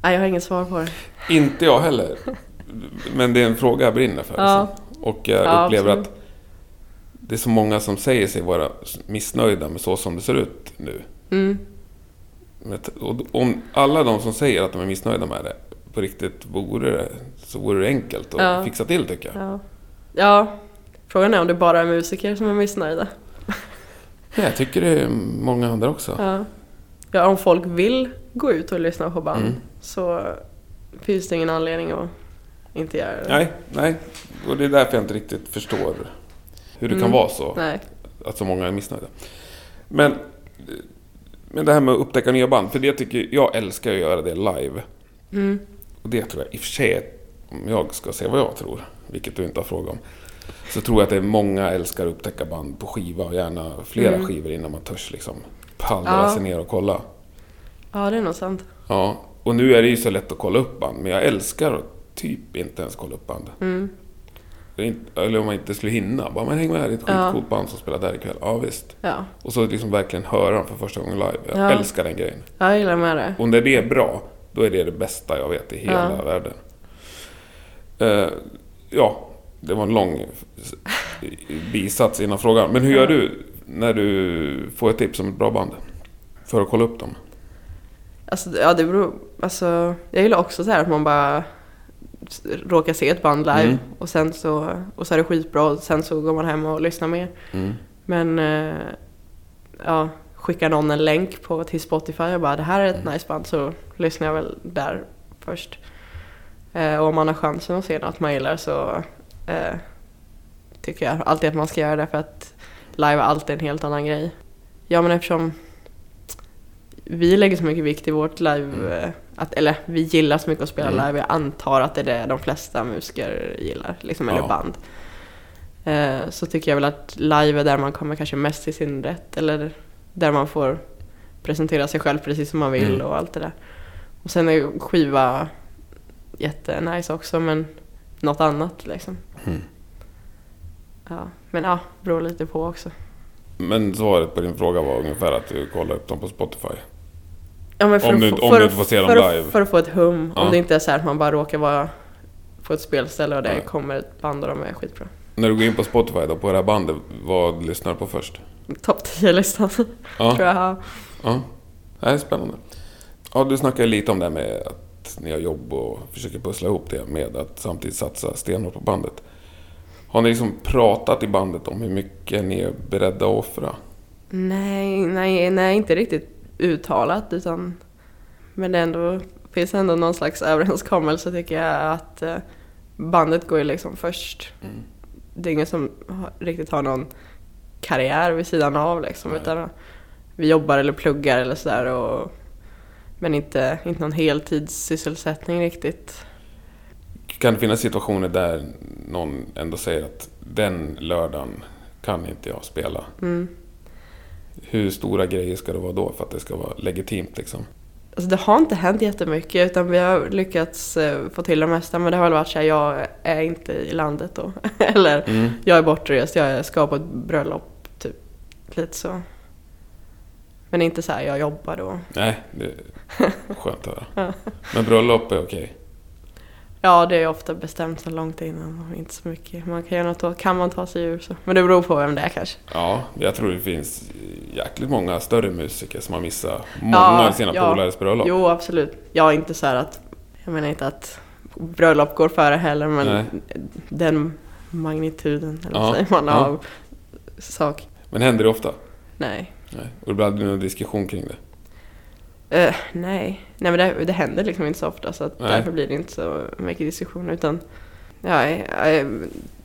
Nej, jag har inget svar på det. Inte jag heller. Men det är en fråga jag brinner för. Ja. Alltså. Och jag Ja, upplever absolut. att det är så många som säger sig vara missnöjda med så som det ser ut nu. Mm. Och om alla de som säger att de är missnöjda med det på riktigt vore det, så vore det enkelt att Ja. fixa till tycker jag. Ja. Ja. Frågan är om det bara är musiker som är missnöjda. Ja, jag tycker det är många andra också. Ja. ja, om folk vill gå ut och lyssna på band Mm. så finns det ingen anledning att inte göra det. Nej, nej. Och det är därför jag inte riktigt förstår hur det kan Mm. vara så. Nej. Att så många är missnöjda. Men, men det här med att upptäcka nya band. För det tycker jag älskar att göra det live. Mm. Och det tror jag i och för sig, om jag ska säga vad jag tror, vilket du inte har frågat om. Så tror jag att det är många älskar att upptäcka band på skiva och gärna flera Mm. skivor innan man törs liksom pallra Ja. sig ner och kolla. Ja, det är nog sant. Ja, och nu är det ju så lätt att kolla upp band, men jag älskar att typ inte ens kolla upp band. Mm. Eller om man inte skulle hinna. Bara, men häng med, det är ett Ja. skitcoolt band som spelar där ikväll. Ja, visst. Ja. Och så liksom verkligen höra dem för första gången live. Jag Ja. älskar den grejen. Jag gillar med det. Och när det är bra, då är det det bästa jag vet i hela Ja. världen. Eh, ja, det var en lång bisats innan frågan. Men hur gör du när du får ett tips om ett bra band? För att kolla upp dem? Alltså, ja, det beror, alltså, jag gillar också så här att man bara råkar se ett band live Mm. och sen så, och så är det skitbra och sen så går man hem och lyssnar mer. Mm. Men eh, ja, skickar någon en länk på, till Spotify och bara det här är ett Mm. nice band så lyssnar jag väl där först. Eh, och om man har chansen att se något man gillar så eh, tycker jag alltid att man ska göra det för att live är alltid en helt annan grej. Ja men eftersom vi lägger så mycket vikt i vårt live, eh, att, eller vi gillar så mycket att spela Mm. live, jag antar att det är det de flesta musiker gillar, liksom, eller Ja. band. Eh, så tycker jag väl att live är där man kommer kanske mest till sin rätt, eller där man får presentera sig själv precis som man vill Mm. och allt det där. Och sen är skiva jättenice också, men något annat liksom. Mm. Ja, men ja, beror lite på också. Men svaret på din fråga var ungefär att du kollar upp dem på Spotify. Ja, men för Om du- få- om för du inte får se dem live. För att få ett hum. Ja. Om det inte är så här att man bara råkar vara på ett spelställe och det Nej. kommer ett band och de är skitbra. När du går in på Spotify då, på det här bandet, vad lyssnar du på först? Topp 10-listan, Ja. tror jag. Ja, det här är spännande. Ja, du snackade lite om det här med att ni har jobb och försöker pussla ihop det med att samtidigt satsa stenhårt på bandet. Har ni liksom pratat i bandet om hur mycket ni är beredda att offra? Nej, nej, nej, inte riktigt uttalat utan men det ändå, finns ändå någon slags överenskommelse tycker jag att eh, bandet går ju liksom först. Mm. Det är ingen som riktigt har någon karriär vid sidan av liksom Nej. utan vi jobbar eller pluggar eller sådär och men inte, inte någon heltidssysselsättning riktigt. Kan det finnas situationer där någon ändå säger att den lördagen kan inte jag spela? Mm. Hur stora grejer ska det vara då för att det ska vara legitimt liksom? Alltså det har inte hänt jättemycket utan vi har lyckats eh, få till det mesta men det har väl varit såhär, jag är inte i landet då. Eller Mm. jag är bortrest, jag ska på ett bröllop, typ. Lite så. Men inte så här, jag jobbar då. Nej, det är skönt att höra. Men bröllop är okej. Ja, det är ofta bestämt så långt innan inte så mycket. Man kan, göra något, då kan man ta sig ur så. Men det beror på vem det är kanske. Ja, jag tror det finns jäkligt många större musiker som har missat många Ja, av sina ja. polares bröllop. Jo, absolut. Jag är inte så att, jag menar inte att bröllop går före heller, men Nej. den magnituden, eller Ja, säger man, ja. av sak. Men händer det ofta? Nej. Nej. Och ibland blir det någon diskussion kring det. Eh, nej, nej men det, det händer liksom inte så ofta så att Nej. därför blir det inte så mycket diskussion utan ja, eh,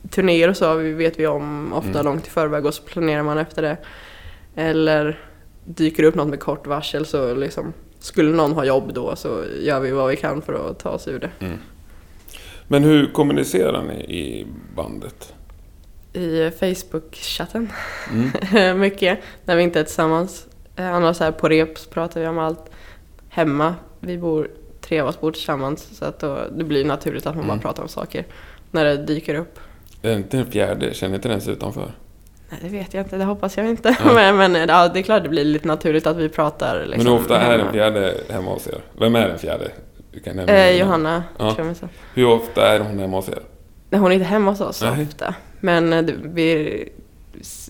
turnéer och så vet vi om ofta Mm. långt i förväg och så planerar man efter det. Eller dyker det upp något med kort varsel så liksom skulle någon ha jobb då så gör vi vad vi kan för att ta oss ur det. Men hur kommunicerar ni i bandet? I Facebook-chatten. Mm. Mycket. När vi inte är tillsammans. Eh, Annars så här på rep så pratar vi om allt. Hemma, vi bor, tre av oss bor tillsammans så att då, det blir naturligt att man Mm. bara pratar om saker. När det dyker upp. Är det inte den fjärde? Känner inte den sig utanför? Nej, det vet jag inte, det hoppas jag inte. Ja. men men ja, det är klart det blir lite naturligt att vi pratar. Liksom, Men hur ofta är hemma. den fjärde hemma hos er? Vem är den fjärde? Du kan nämna Eh. Johanna Ja. Hur ofta är hon hemma hos er? Nej, hon är inte hemma hos oss så ofta. Men eh, vi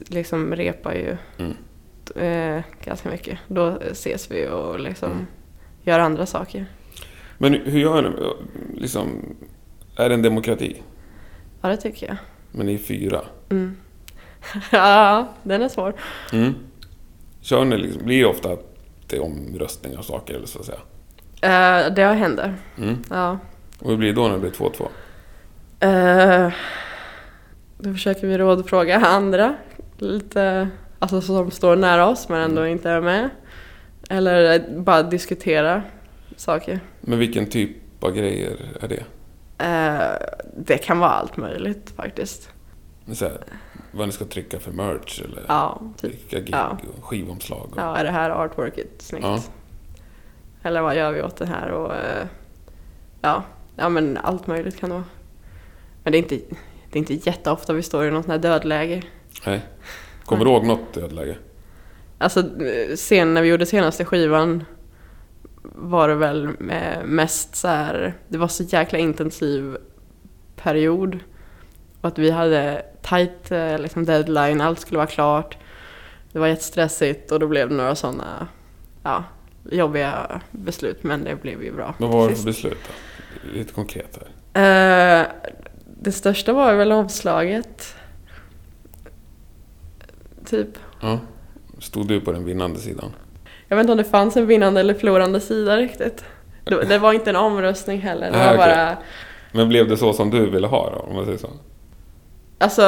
liksom repar ju Mm. eh, ganska mycket. Då ses vi och liksom Mm. gör andra saker. Men hur gör ni? Liksom, är det en demokrati? Ja, det tycker jag. Men ni är fyra? Mm. ja, den är svår. Mm. Kör ni liksom, blir det ofta att det är omröstningar och saker eller så att säga? Eh, det händer. Mm. Ja. Och hur blir det då när det blir 2-2? Eh, då försöker vi rådfråga andra. Lite, alltså som står nära oss men ändå inte är med. Eller bara diskutera saker. Men vilken typ av grejer är det? Eh, det kan vara allt möjligt faktiskt. Så här, vad ni ska trycka för merch eller Ja, typ. vilka gig Ja. och skivomslag? Och, Ja, är det här artworket snyggt? Ja. Eller vad gör vi åt det här? Och, eh, ja, ja, men allt möjligt kan det vara. Men det är inte, det är inte jätteofta vi står i något sånt här dödläge. Nej. Kommer du ihåg något dödläge? Alltså, sen när vi gjorde senaste skivan var det väl eh, mest så här, det var så jäkla intensiv period. Och att vi hade tight eh, liksom deadline, allt skulle vara klart. Det var jättestressigt och då blev det några sådana ja, jobbiga beslut men det blev ju bra. Men vad var det för beslut då? Lite konkret här. Eh, det största var väl omslaget. Typ. Ja. Stod du på den vinnande sidan? Jag vet inte om det fanns en vinnande eller förlorande sida riktigt. Det, var inte en omröstning heller. Det var okej. bara... Men blev det så som du ville ha då, om man säger så? Alltså...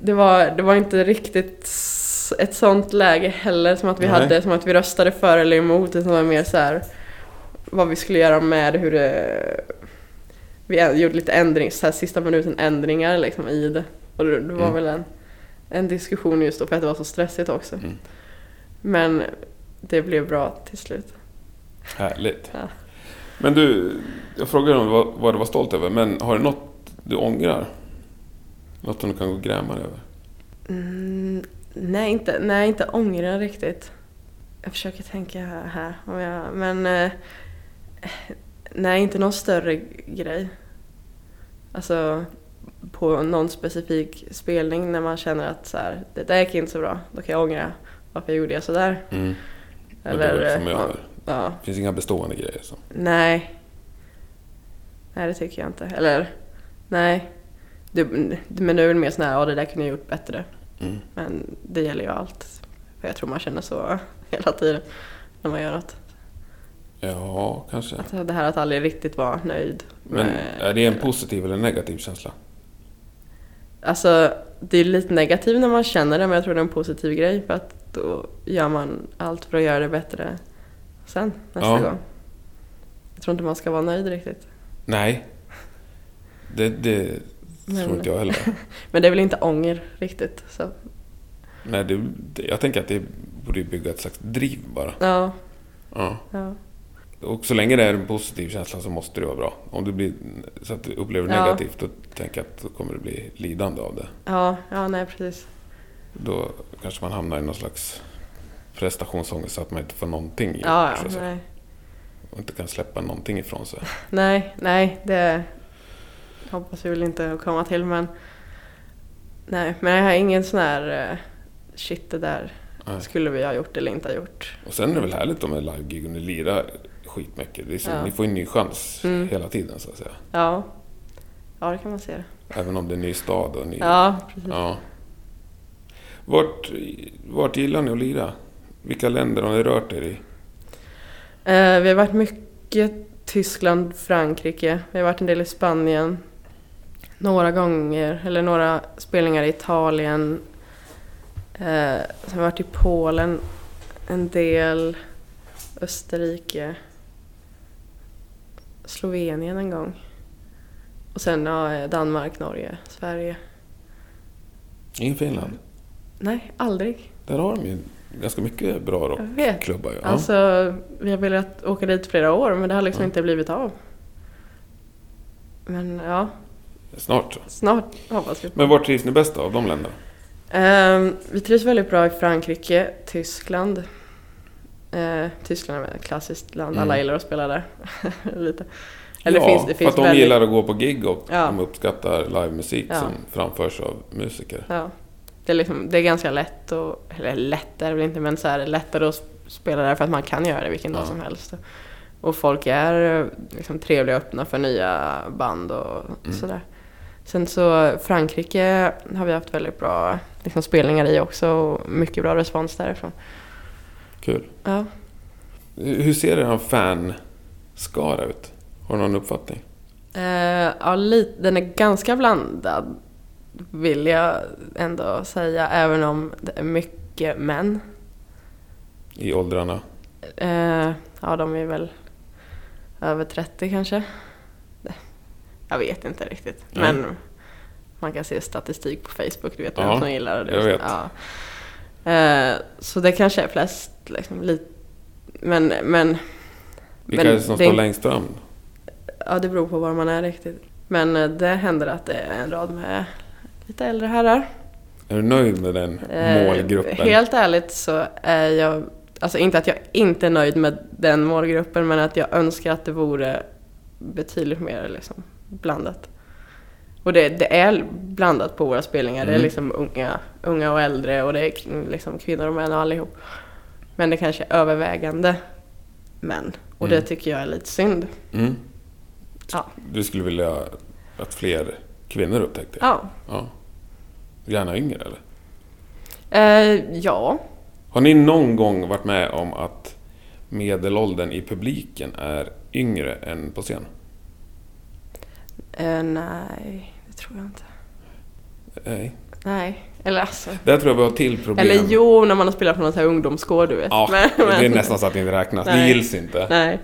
Det var, det var inte riktigt ett sånt läge heller som att vi Nej. hade, som att vi röstade för eller emot. Utan det var mer så här vad vi skulle göra med hur det... Vi gjorde lite ändring, så här sista minuten ändringar liksom i det. Och det, det var Mm. väl en, en diskussion just då för att det var så stressigt också. Mm. Men det blev bra till slut. Härligt. Ja. Men du, jag frågade om vad, vad du var stolt över, men har du något du ångrar? Något som du kan gå och gräma dig över? Mm, nej, inte, nej, inte ångra riktigt. Jag försöker tänka här. Om jag, men eh, nej, inte någon större grej. Alltså på någon specifik spelning när man känner att så här, det där gick inte så bra. Då kan jag ångra varför gjorde jag sådär. Mm. Men det är väl som jag ja, finns inga bestående grejer. Så. nej. Nej, det tycker jag inte. Eller nej. Det, men det är väl mer sån här, ja det där kunde jag gjort bättre. Mm. Men det gäller ju allt. För jag tror man känner så hela tiden när man gör något. Ja, kanske. Att det här att aldrig riktigt vara nöjd. Men är det en positiv eller negativ känsla? Alltså, det är lite negativt när man känner det men jag tror det är en positiv grej för att då gör man allt för att göra det bättre sen, nästa Ja. gång. Jag tror inte man ska vara nöjd riktigt. Nej. Det, det Men- tror inte jag heller. Men det är väl inte ånger riktigt. Så, Nej, det, jag tänker att det borde bygga ett slags driv bara. ja, Ja. ja. Och så länge det är en positiv känsla så måste det vara bra. Om det blir så att du upplever Ja. negativt, då tänker jag att då kommer det bli lidande av det. Ja, ja, nej precis. Då kanske man hamnar i någon slags prestationsångest så att man inte får någonting gjort. Ja, nej. Och inte kan släppa någonting ifrån sig. Nej, nej, det hoppas vi väl inte att komma till men Nej, men jag har ingen sån här eh, shit det där Nej. skulle vi ha gjort eller inte ha gjort. Och sen är det väl härligt då med live-gig och ni lirar skitmycket. Det är så, Ja. Ni får en ny chans Mm. hela tiden så att säga. Ja, ja det kan man se. Även om det är en ny stad och ny... Ja, precis. Ja. Vart, vart gillar ni att lira? Vilka länder har ni rört er i? Eh, vi har varit mycket Tyskland, Frankrike, vi har varit en del i Spanien. Några gånger, eller några spelningar i Italien. Eh, sen har jag varit i Polen en del, Österrike, Slovenien en gång. Och sen ja, Danmark, Norge, Sverige. I Finland. Nej, aldrig. Där har de ju ganska mycket bra rockklubbar. Ja. Alltså, vi har velat åka dit flera år men det har liksom Ja. inte blivit av. Men ja, Snart. snart hoppas vi på. Men var trivs ni bäst av de länderna? Ehm, vi trivs väldigt bra i Frankrike, Tyskland. Eh, Tyskland är ett klassiskt land, alla Mm. gillar att spela där. Lite. Eller ja, det finns, det för finns att de väldigt, gillar att gå på gig och Ja. de uppskattar livemusik Ja. som framförs av musiker. Ja. Det är, liksom, det är ganska lätt, och, eller lätt är det väl inte, men så här, lättare att spela där för att man kan göra det vilken dag som helst. Och folk är liksom, trevliga och öppna för nya band och Mm. sådär. Sen så Frankrike har vi haft väldigt bra liksom, spelningar i också och mycket bra respons därifrån. Kul. Ja. Hur ser er fanskara ut? Har du någon uppfattning? Eh, ja, lite, den är ganska blandad vill jag ändå säga, även om det är mycket män. I åldrarna? Eh, ja, de är väl över 30 kanske. Jag vet inte riktigt. Nej. Men man kan se statistik på Facebook, du vet Ja, vem som gillar det. jag vet. Ja. Eh, så det kanske är flest, liksom, lite. Men, men Vilka Men är det som det- står längst fram? ja, det beror på var man är riktigt. Men eh, det händer att det är en rad med lite äldre herrar. Är du nöjd med den Eh, målgruppen? Helt ärligt så är jag, alltså inte att jag inte är nöjd med den målgruppen men att jag önskar att det vore betydligt mer liksom blandat. Och det, det är blandat på våra spelningar. Det är Mm. liksom unga, unga och äldre och det är liksom kvinnor och män och allihop. Men det kanske är övervägande män. Och det Mm. tycker jag är lite synd. Mm. Ja. Du skulle vilja att fler kvinnor upptäckte det? Ja. ja. Gärna yngre eller? Eh, ja. Har ni någon gång varit med om att medelåldern i publiken är yngre än på scen? Eh, nej, det tror jag inte. Nej. Nej, eller alltså. Där tror jag vi har till problem. Eller jo, när man har spelat på någon sån här ungdomsgård du vet. Ja, Men- det är nästan så att det inte räknas. Det Nej. gills inte. Nej.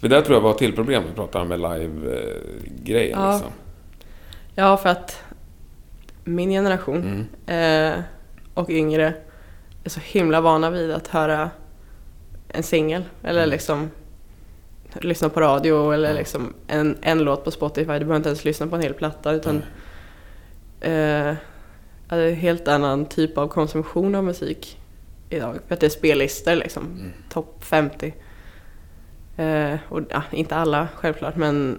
För där tror jag vi har till problem. Vi pratar med live-grejen Ja. liksom. Ja, för att min generation Mm. eh, och yngre är så himla vana vid att höra en singel. Eller Mm. liksom lyssna på radio eller liksom en, en låt på Spotify. Du behöver inte ens lyssna på en hel platta. Utan eh, det är en helt annan typ av konsumtion av musik idag. För att det är spellistor liksom. Mm. Topp 50. Eh, och ja, inte alla självklart men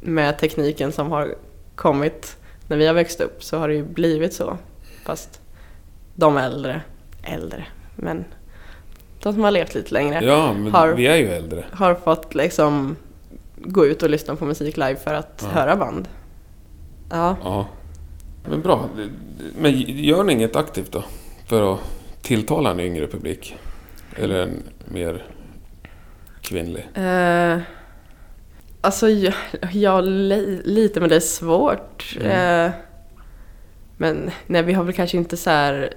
med tekniken som har kommit när vi har växt upp så har det ju blivit så. Fast de äldre, äldre, men de som har levt lite längre Ja, Har- vi är ju äldre. har fått liksom gå ut och lyssna på musik live för att Ja. höra band. Ja, Ja. Men bra. Men gör ni inget aktivt då? För att tilltala en yngre publik? Eller en mer kvinnlig? Eh, alltså, ja, ja li, lite, men det är svårt. Mm. Eh, men nej, vi har väl kanske inte så här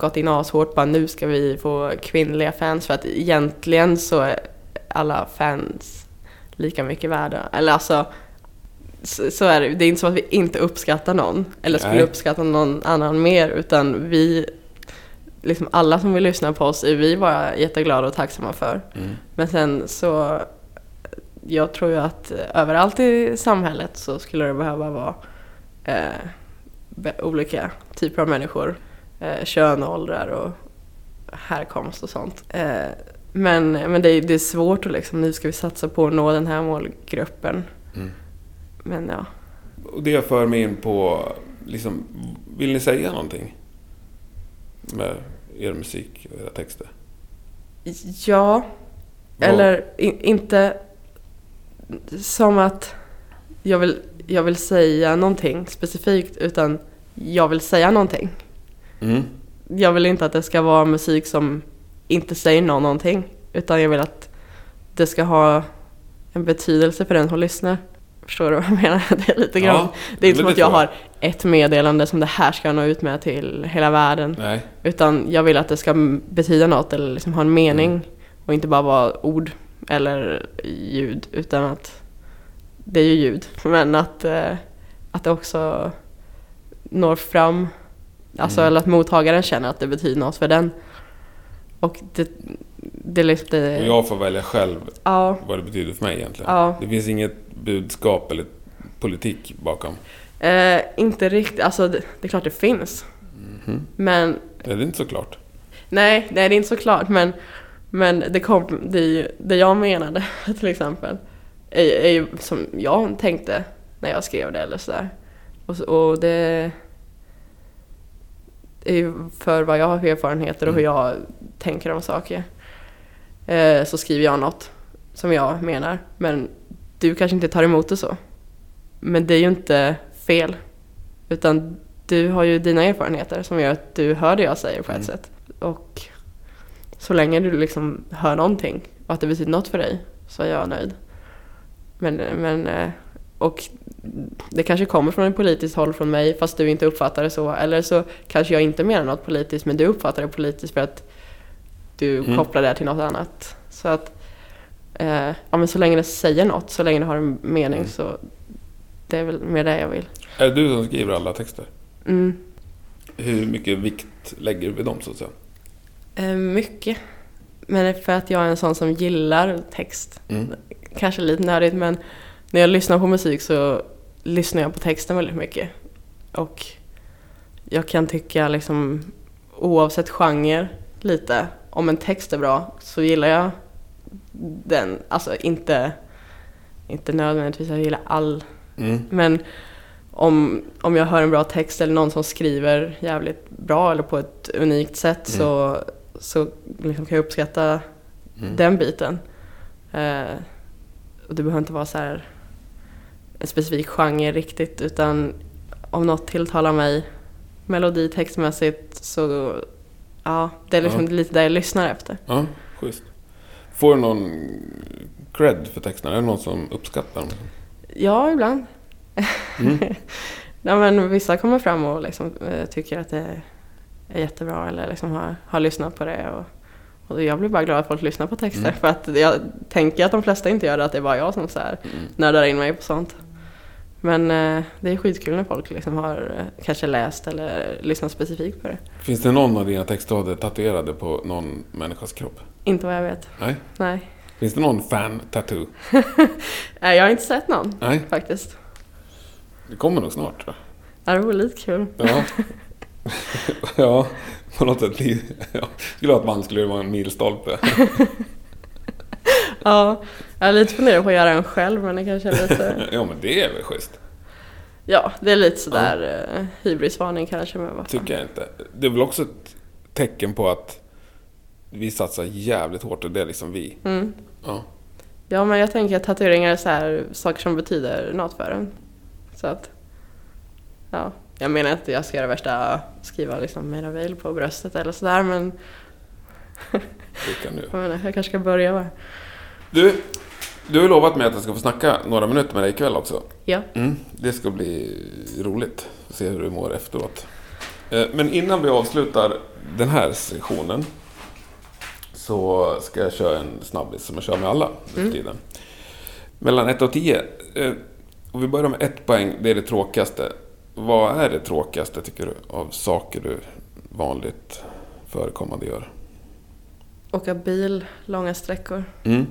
gått in ashårt bara nu ska vi få kvinnliga fans. För att egentligen så är alla fans lika mycket värda. Eller alltså, så, så är det Det är inte så att vi inte uppskattar någon. Eller skulle Nej. uppskatta någon annan mer. Utan vi, liksom alla som vill lyssna på oss är vi bara jätteglada och tacksamma för. Mm. Men sen så, jag tror ju att överallt i samhället så skulle det behöva vara eh, olika typer av människor. Eh, kön, åldrar och härkomst och sånt. Eh, men men det, är, det är svårt att liksom, nu ska vi satsa på att nå den här målgruppen. Mm. Men ja. Och det för mig in på, liksom, vill ni säga någonting? Med er musik och era texter? Ja, Vad- eller in, inte som att jag vill, jag vill säga någonting specifikt utan jag vill säga någonting. Mm. Jag vill inte att det ska vara musik som inte säger någon någonting utan jag vill att det ska ha en betydelse för den som lyssnar. Förstår du vad jag menar? Det är lite grann. Ja, det är inte som att jag jag. har ett meddelande som det här ska nå ut med till hela världen. Nej. Utan jag vill att det ska betyda något eller liksom ha en mening. Mm. Och inte bara vara ord eller ljud. Utan att det är ju ljud. Men att, eh, att det också når fram. Alltså Mm. eller att mottagaren känner att det betyder något för den. Och det, det det, Och jag får välja själv ja, vad det betyder för mig egentligen. ja. Det finns inget budskap eller politik bakom. Eh, inte riktigt, alltså det, det är klart det finns. Mhm. Men Det är inte så klart. nej, nej det är inte så klart. Men, men det, kom, det, det jag menade till exempel är, är ju som jag tänkte när jag skrev det eller sådär. Och, och det är ju för vad jag har för erfarenheter och hur Mm. jag tänker om saker. Eh, så skriver jag något som jag menar. Men du kanske inte tar emot det så. Men det är ju inte fel. Utan du har ju dina erfarenheter som gör att du hör det jag säger på ett Mm. sätt. Och så länge du liksom hör någonting och att det betyder något för dig så är jag nöjd. Men, men eh, och det kanske kommer från ett politiskt håll från mig fast du inte uppfattar det så. Eller så kanske jag inte menar något politiskt men du uppfattar det politiskt för att du Mm. kopplar det till något annat. Så att eh, ja, men så länge det säger något, så länge det har en mening Mm. så det är väl mer det jag vill. Är det du som skriver alla texter? Mm. Hur mycket vikt lägger du vid dem så att säga? Eh, mycket. Men för att jag är en sån som gillar text. Mm. Kanske lite nördigt men när jag lyssnar på musik så lyssnar jag på texten väldigt mycket. Och jag kan tycka liksom oavsett genre lite, om en text är bra så gillar jag den. Alltså inte, inte nödvändigtvis jag gillar all Mm. men om, om jag hör en bra text eller någon som skriver jävligt bra eller på ett unikt sätt Mm. så, så liksom kan jag uppskatta Mm. den biten. Eh, och det behöver inte vara så här en specifik genre riktigt utan om något tilltalar mig melodi textmässigt så ja, det är liksom Ja. lite det jag lyssnar efter. Ja, schysst. Får du någon cred för texterna? Är det någon som uppskattar dem? Ja, ibland. Mm. Ja, men vissa kommer fram och liksom, eh, tycker att det är jättebra eller liksom har, har lyssnat på det. Och, och jag blir bara glad att folk lyssnar på texter. Mm. För att jag tänker att de flesta inte gör det, att det är bara jag som så här Mm. nördar in mig på sånt. Men eh, det är skitkul när folk liksom har eh, kanske läst eller lyssnat specifikt på det. Finns det någon av dina textrader tatuerade på någon människas kropp? Inte vad jag vet. Nej. Nej. Finns det någon fan-tattoo? Nej, jag har inte sett någon Nej. faktiskt. Det kommer nog snart tror Ja, det vore lite kul. jag. Ja. ja, på något sätt. blir- Ja. Skulle att man skulle vara en milstolpe. Ja, jag är lite funderat på att göra en själv men det kanske är lite... ja, men det är väl schysst. Ja, det är lite sådär ja. hybrisvarning kanske men vad. Tycker jag inte. Det är väl också ett tecken på att vi satsar jävligt hårt och det är liksom vi. Mm. Ja. Ja men jag tänker att tatueringar är så här, saker som betyder något för en. Så att, ja. Jag menar inte att jag ska göra värsta, skriva liksom Meravel på bröstet eller sådär men Det kan du. jag, menar, jag kanske ska börja bara. Du, du har lovat mig att jag ska få snacka några minuter med dig ikväll också. Ja. Mm, det ska bli roligt att se hur du mår efteråt. Eh, Men innan vi avslutar den här sessionen så ska jag köra en snabbis som jag kör med alla nu Mm. tiden. Mellan 1 och 10. eh, Och vi börjar med ett poäng, det är det tråkigaste. Vad är det tråkigaste tycker du av saker du vanligt förekommande gör? Åka bil långa sträckor. Mm.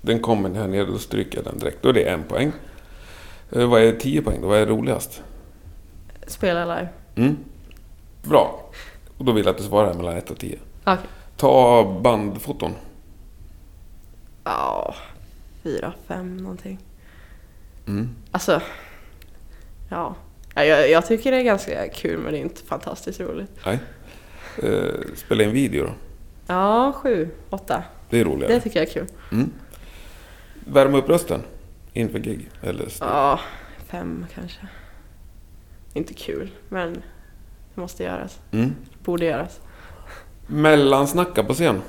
Den kommer här nere, då stryker jag den direkt. Då är det en poäng. Eh, Vad är 10 poäng då? Vad är roligast? Spela live. Mm. Bra. Och då vill jag att du svarar mellan 1 och 10. Okej. Ta bandfoton. Ja, fyra, fem någonting. Mm. Alltså, ja. Ja, Jag, jag tycker det är ganska kul men det är inte fantastiskt roligt. Nej. Eh, spela in video då. Ja, sju, åtta. Det är roligare. Det tycker jag är kul. Mm. Värma upp rösten inför gig. Eller. Ja, fem kanske. Inte kul, men det måste göras. mm. Borde göras. Mellansnacka på scen.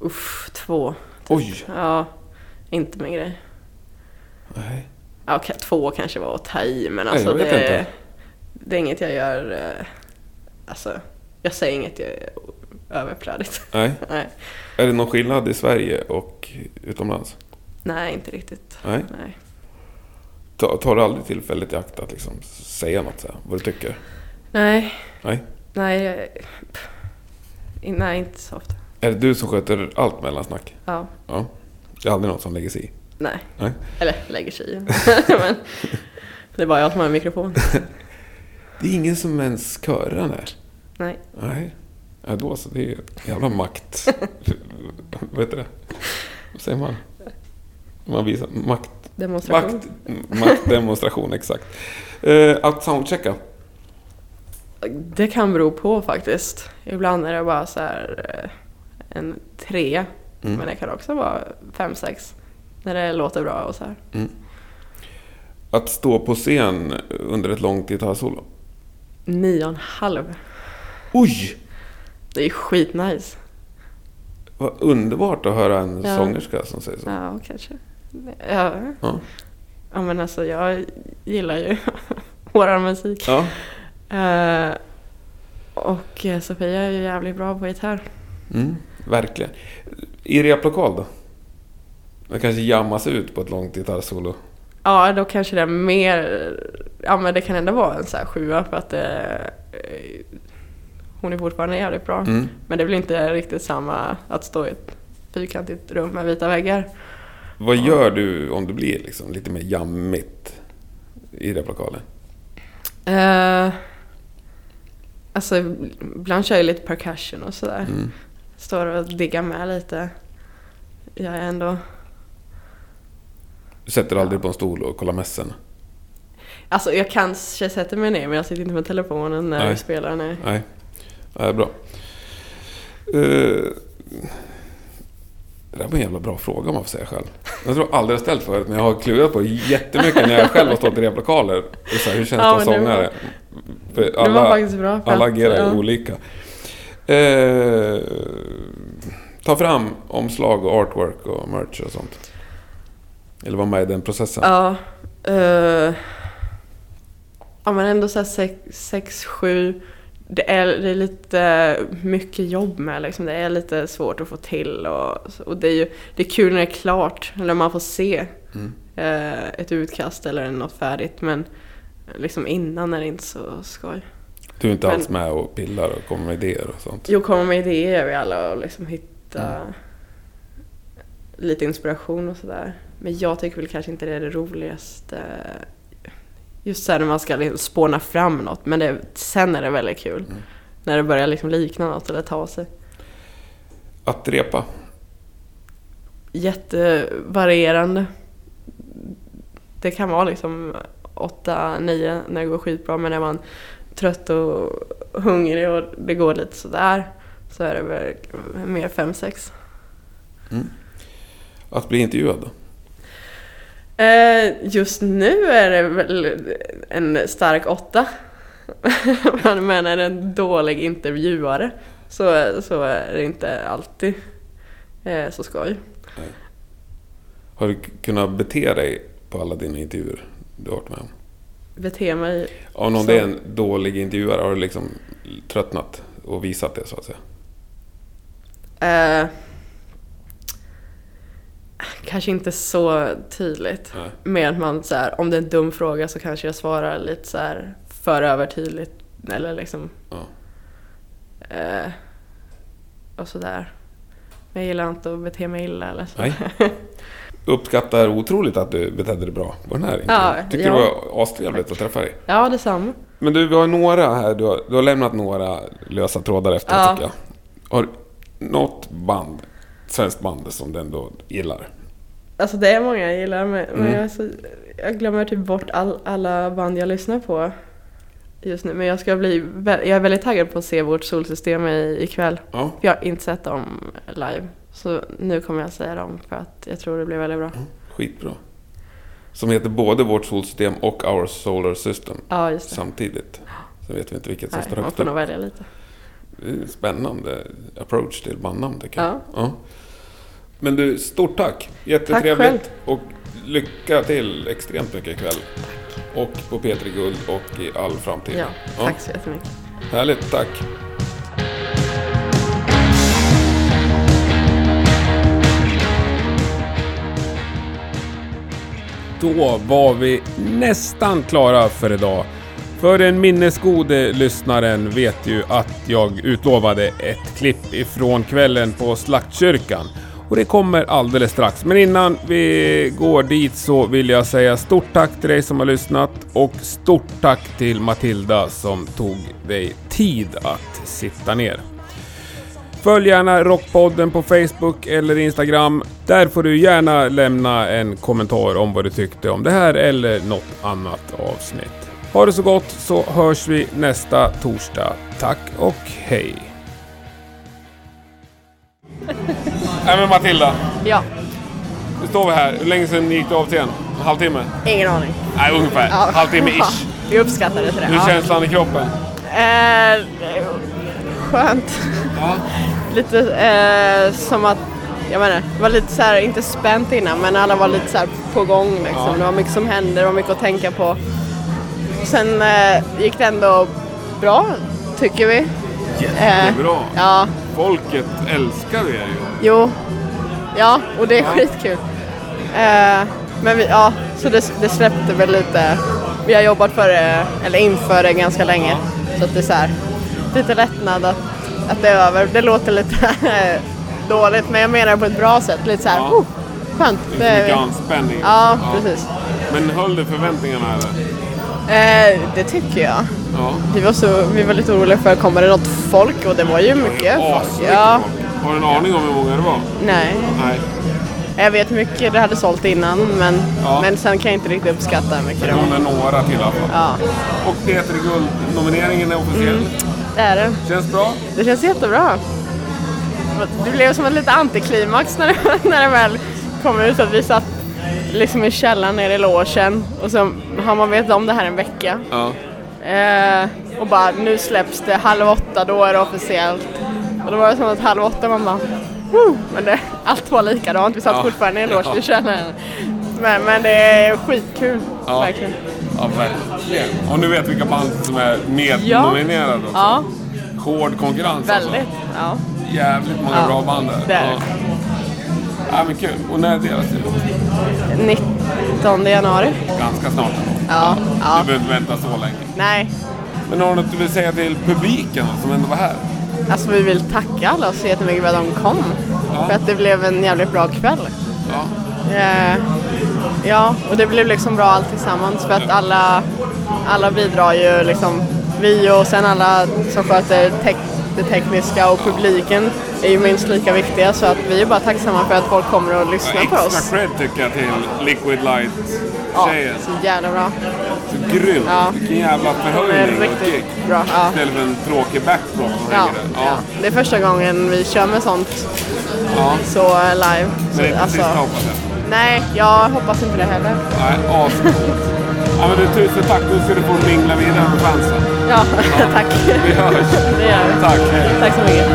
Uff, två. Oj! Ja, inte min grej. Nej. Ja, två kanske var att ta i, men Nej, alltså vet det, det är inget jag gör... eh, Alltså, jag säger inget jag överflödigt. Nej. Nej. Är det någon skillnad i Sverige och utomlands? Nej, inte riktigt. Nej. Nej. Ta- Tar du aldrig tillfället i akt att liksom säga något så här, vad du tycker? Nej, Nej. nej, jag- nej, inte så ofta. Är det du som sköter allt mellasnack? Ja, Ja. Det är aldrig någon som lägger sig i? nej. Nej. Eller lägger sig i. men det är bara jag som har en mikrofon. Det är ingen som ens körar här? Nej. Nej. Ja, då så. Det är jävla makt... vad heter det? Vad säger man? Man visar makt... Demonstration. Makt, maktdemonstration, exakt. Eh, att soundchecka. Det kan bero på faktiskt. Ibland är det bara så här eh, en tre. Mm. Men det kan också vara fem, sex. När det låter bra och så här. Att stå på scen under ett långt gitarrsolo. Nio och en halv. Oj! Det är skitnice. Vad underbart att höra en Ja. sångerska som säger så. Ja, kanske. Ja, Ja. ja men alltså jag gillar ju våran musik. ja. Eh, och eh, Sofia är ju jävligt bra på gitarr. Mm, verkligen. I replokal då? Det kanske jammas ut på ett långt gitarrsolo. Ja, då kanske det är mer... Ja, men det kan ändå vara en så här sjua för att det, eh, hon är fortfarande jävligt bra. Mm. Men det blir inte riktigt samma att stå i ett fyrkantigt rum med vita väggar. Vad gör du om det blir liksom lite mer jammigt i replokalen? Uh, alltså, ibland kör jag lite percussion och sådär. Mm. Står och diggar med lite. Jag är ändå... Du sätter aldrig på en stol och kollar mässen? Alltså jag kanske sätter mig ner men jag sitter inte med telefonen när Nej. jag spelar. Nej. Nej, är bra. Eh, det där var en jävla bra fråga om man får säga själv. Jag tror jag aldrig har ställt förut, men jag har klurat på jättemycket när jag själv har stått i replokaler. Så här, hur känns Ja, det att men det var- sångare? För det var alla, faktiskt bra. för alla agerar ja. olika. Eh, ta fram omslag och artwork och merch och sånt. Eller var med i den processen. Ja. eh, ja men ändå såhär sex, sex, sju. Det är, det är lite mycket jobb med liksom. Det är lite svårt att få till och, och det är ju det är kul när det är klart. Eller man får se Mm. eh, ett utkast eller något färdigt. Men liksom innan är det inte så skoj. Du är inte Men- alls med och pillar och kommer med idéer och sånt. Jo, komma med idéer gör vi alla och liksom hitta Mm. lite inspiration och sådär. Men jag tycker väl kanske inte det är det roligaste. Just såhär när man ska liksom spåna fram något. Men det, sen är det väldigt kul. Mm. När det börjar liksom likna något eller ta sig. Att repa. Jättevarierande. Det kan vara liksom 8-9 när det går skitbra. Men är man trött och hungrig och det går lite sådär. Så är det väl mer 5-6. Att bli intervjuad då? Eh, just nu är det väl en stark åtta. Men är det en dålig intervjuare så, så är det inte alltid eh, så skoj. Har du kunnat bete dig på alla dina intervjuer du har varit med om? Bete mig... Om någon är en dålig intervjuare, har du liksom tröttnat och visat det så att säga? Eh, kanske inte så tydligt. Nej. Mer att man så här, om det är en dum fråga så kanske jag svarar lite så här för övertydligt. Eller liksom... Ja. Eh, och sådär. Men jag gillar inte att bete mig illa eller så. Nej. Uppskattar otroligt att du betedde dig bra på den här intervjun. Ja, Tycker ja. det var astrevligt att träffa dig. Ja, detsamma. Men du, vi har några här. Du har, du har lämnat några lösa trådar efter Ja. tycker jag. Har något band, svenskt band som du ändå gillar? Alltså det är många jag gillar men, men Mm. jag, är så, jag glömmer typ bort all, alla band jag lyssnar på just nu. Men jag ska bli, jag är väldigt taggad på att se vårt solsystem i, ikväll. Ja. Jag har inte sett dem live. Så nu kommer jag säga dem för att jag tror det blir väldigt bra. Skitbra. Som heter både vårt solsystem och Our Solar System Ja, samtidigt. Så vet vi inte vilket som Nej, står man högst får upp. nog välja lite. Spännande approach till bandnamn tycker jag. Ja. Men du, stort tack! Tack Jättetrevligt själv. och lycka till extremt mycket ikväll. Och på Petri Guld och i all framtid. Ja, tack så jättemycket. Härligt, tack! Då var vi nästan klara för idag. För den minnesgode lyssnaren vet ju att jag utlovade ett klipp ifrån kvällen på Slaktkyrkan. Och det kommer alldeles strax. Men innan vi går dit så vill jag säga stort tack till dig som har lyssnat och stort tack till Matilda som tog dig tid att sitta ner. Följ gärna Rockpodden på Facebook eller Instagram. Där får du gärna lämna en kommentar om vad du tyckte om det här eller något annat avsnitt. Ha det så gott så hörs vi nästa torsdag. Tack och hej! Nej men Matilda, Ja, nu står vi här. Hur länge sedan gick du av scen? En halvtimme? ingen aning. Nej, ungefär. Ja. Halvtimme-ish. Vi uppskattar det till det. Hur Ja. känslan i kroppen? Eh, skönt. Ja. Lite eh, som att, jag menar, det var lite så här, inte spänt innan men alla var lite så här på gång liksom. Ja. Det var mycket som hände, det var mycket att tänka på. Sen eh, gick det ändå bra, tycker vi. Jättebra. Ja, Folket älskar er ju. jo. Ja, och det är Ja. skitkul. Eh, men vi, ja, så det, det släppte väl lite. Vi har jobbat för det, eller inför det ganska länge. Så att det är så här, lite lättnad att, att det är över. Det låter lite dåligt men jag menar det på ett bra sätt. Lite så här, Ja. oh, skönt. Det är mycket anspänning. Ja, precis. Men höll det förväntningarna eller? Eh, det tycker jag. Ja. Vi var, så, vi var lite oroliga för, kommer det något folk? Och det var ju mycket folk. Ja. Har du en aning om hur många det var? nej. Nej. Jag vet hur mycket det hade sålt innan men, Ja. men sen kan jag inte riktigt uppskatta hur mycket det Det var. var några till i alla fall. Ja, Och Peter Guld-nomineringen är officiell. det är det. Känns bra? Det känns jättebra. Det blev som ett lite antiklimax när det, när det väl kom ut att vi satt liksom i källaren nere i logen och så har man vetat om det här en vecka. Ja. Eh, och bara nu släpps det halv åtta, då är det officiellt. Och då var det som att halv åtta man bara Woo! Men det, allt var likadant, vi satt Ja. fortfarande i en loge Ja. i källaren. Men, men det är skitkul, Ja. verkligen. Ja, verkligen. Och nu vet vilka band som är mednominerade också. Ja, Hård konkurrens väldigt. alltså. Ja. Jävligt många Ja, bra band där. det är ja. Ja, men kul. Och när delas det ut? 19 januari. Ganska snart ändå. Ja, ja. Du behöver inte vänta så länge. Nej, Men har du något du vill säga till publiken som ändå var här? Alltså vi vill tacka alla så jättemycket för att de kom. Ja. För att det blev en jävligt bra kväll. Ja. Eh, ja, och det blev liksom bra allt tillsammans för att alla, alla bidrar ju liksom. Vi och sen alla som sköter tek- det tekniska och publiken är ju minst lika viktiga så att vi är bara tacksamma för att folk kommer och lyssnar på Extra oss. cred tycker jag till Liquid Ja, Light-tjejen. så jävla bra. Så grymt. Ja. Vilken jävla förhöjning och riktigt bra. Ja. Istället för en tråkig backdrop som Ja, hänger där. ja. Det är första gången vi kör med sånt ja. så live. Men det är inte sista hoppas jag. Nej, jag hoppas inte det heller. Nej, ascoolt. Ja men du, tusen tack. Nu ska du få mingla vidare med fansen. Ja, tack. Vi hörs. Det gör vi. Tack, hej. Tack så mycket.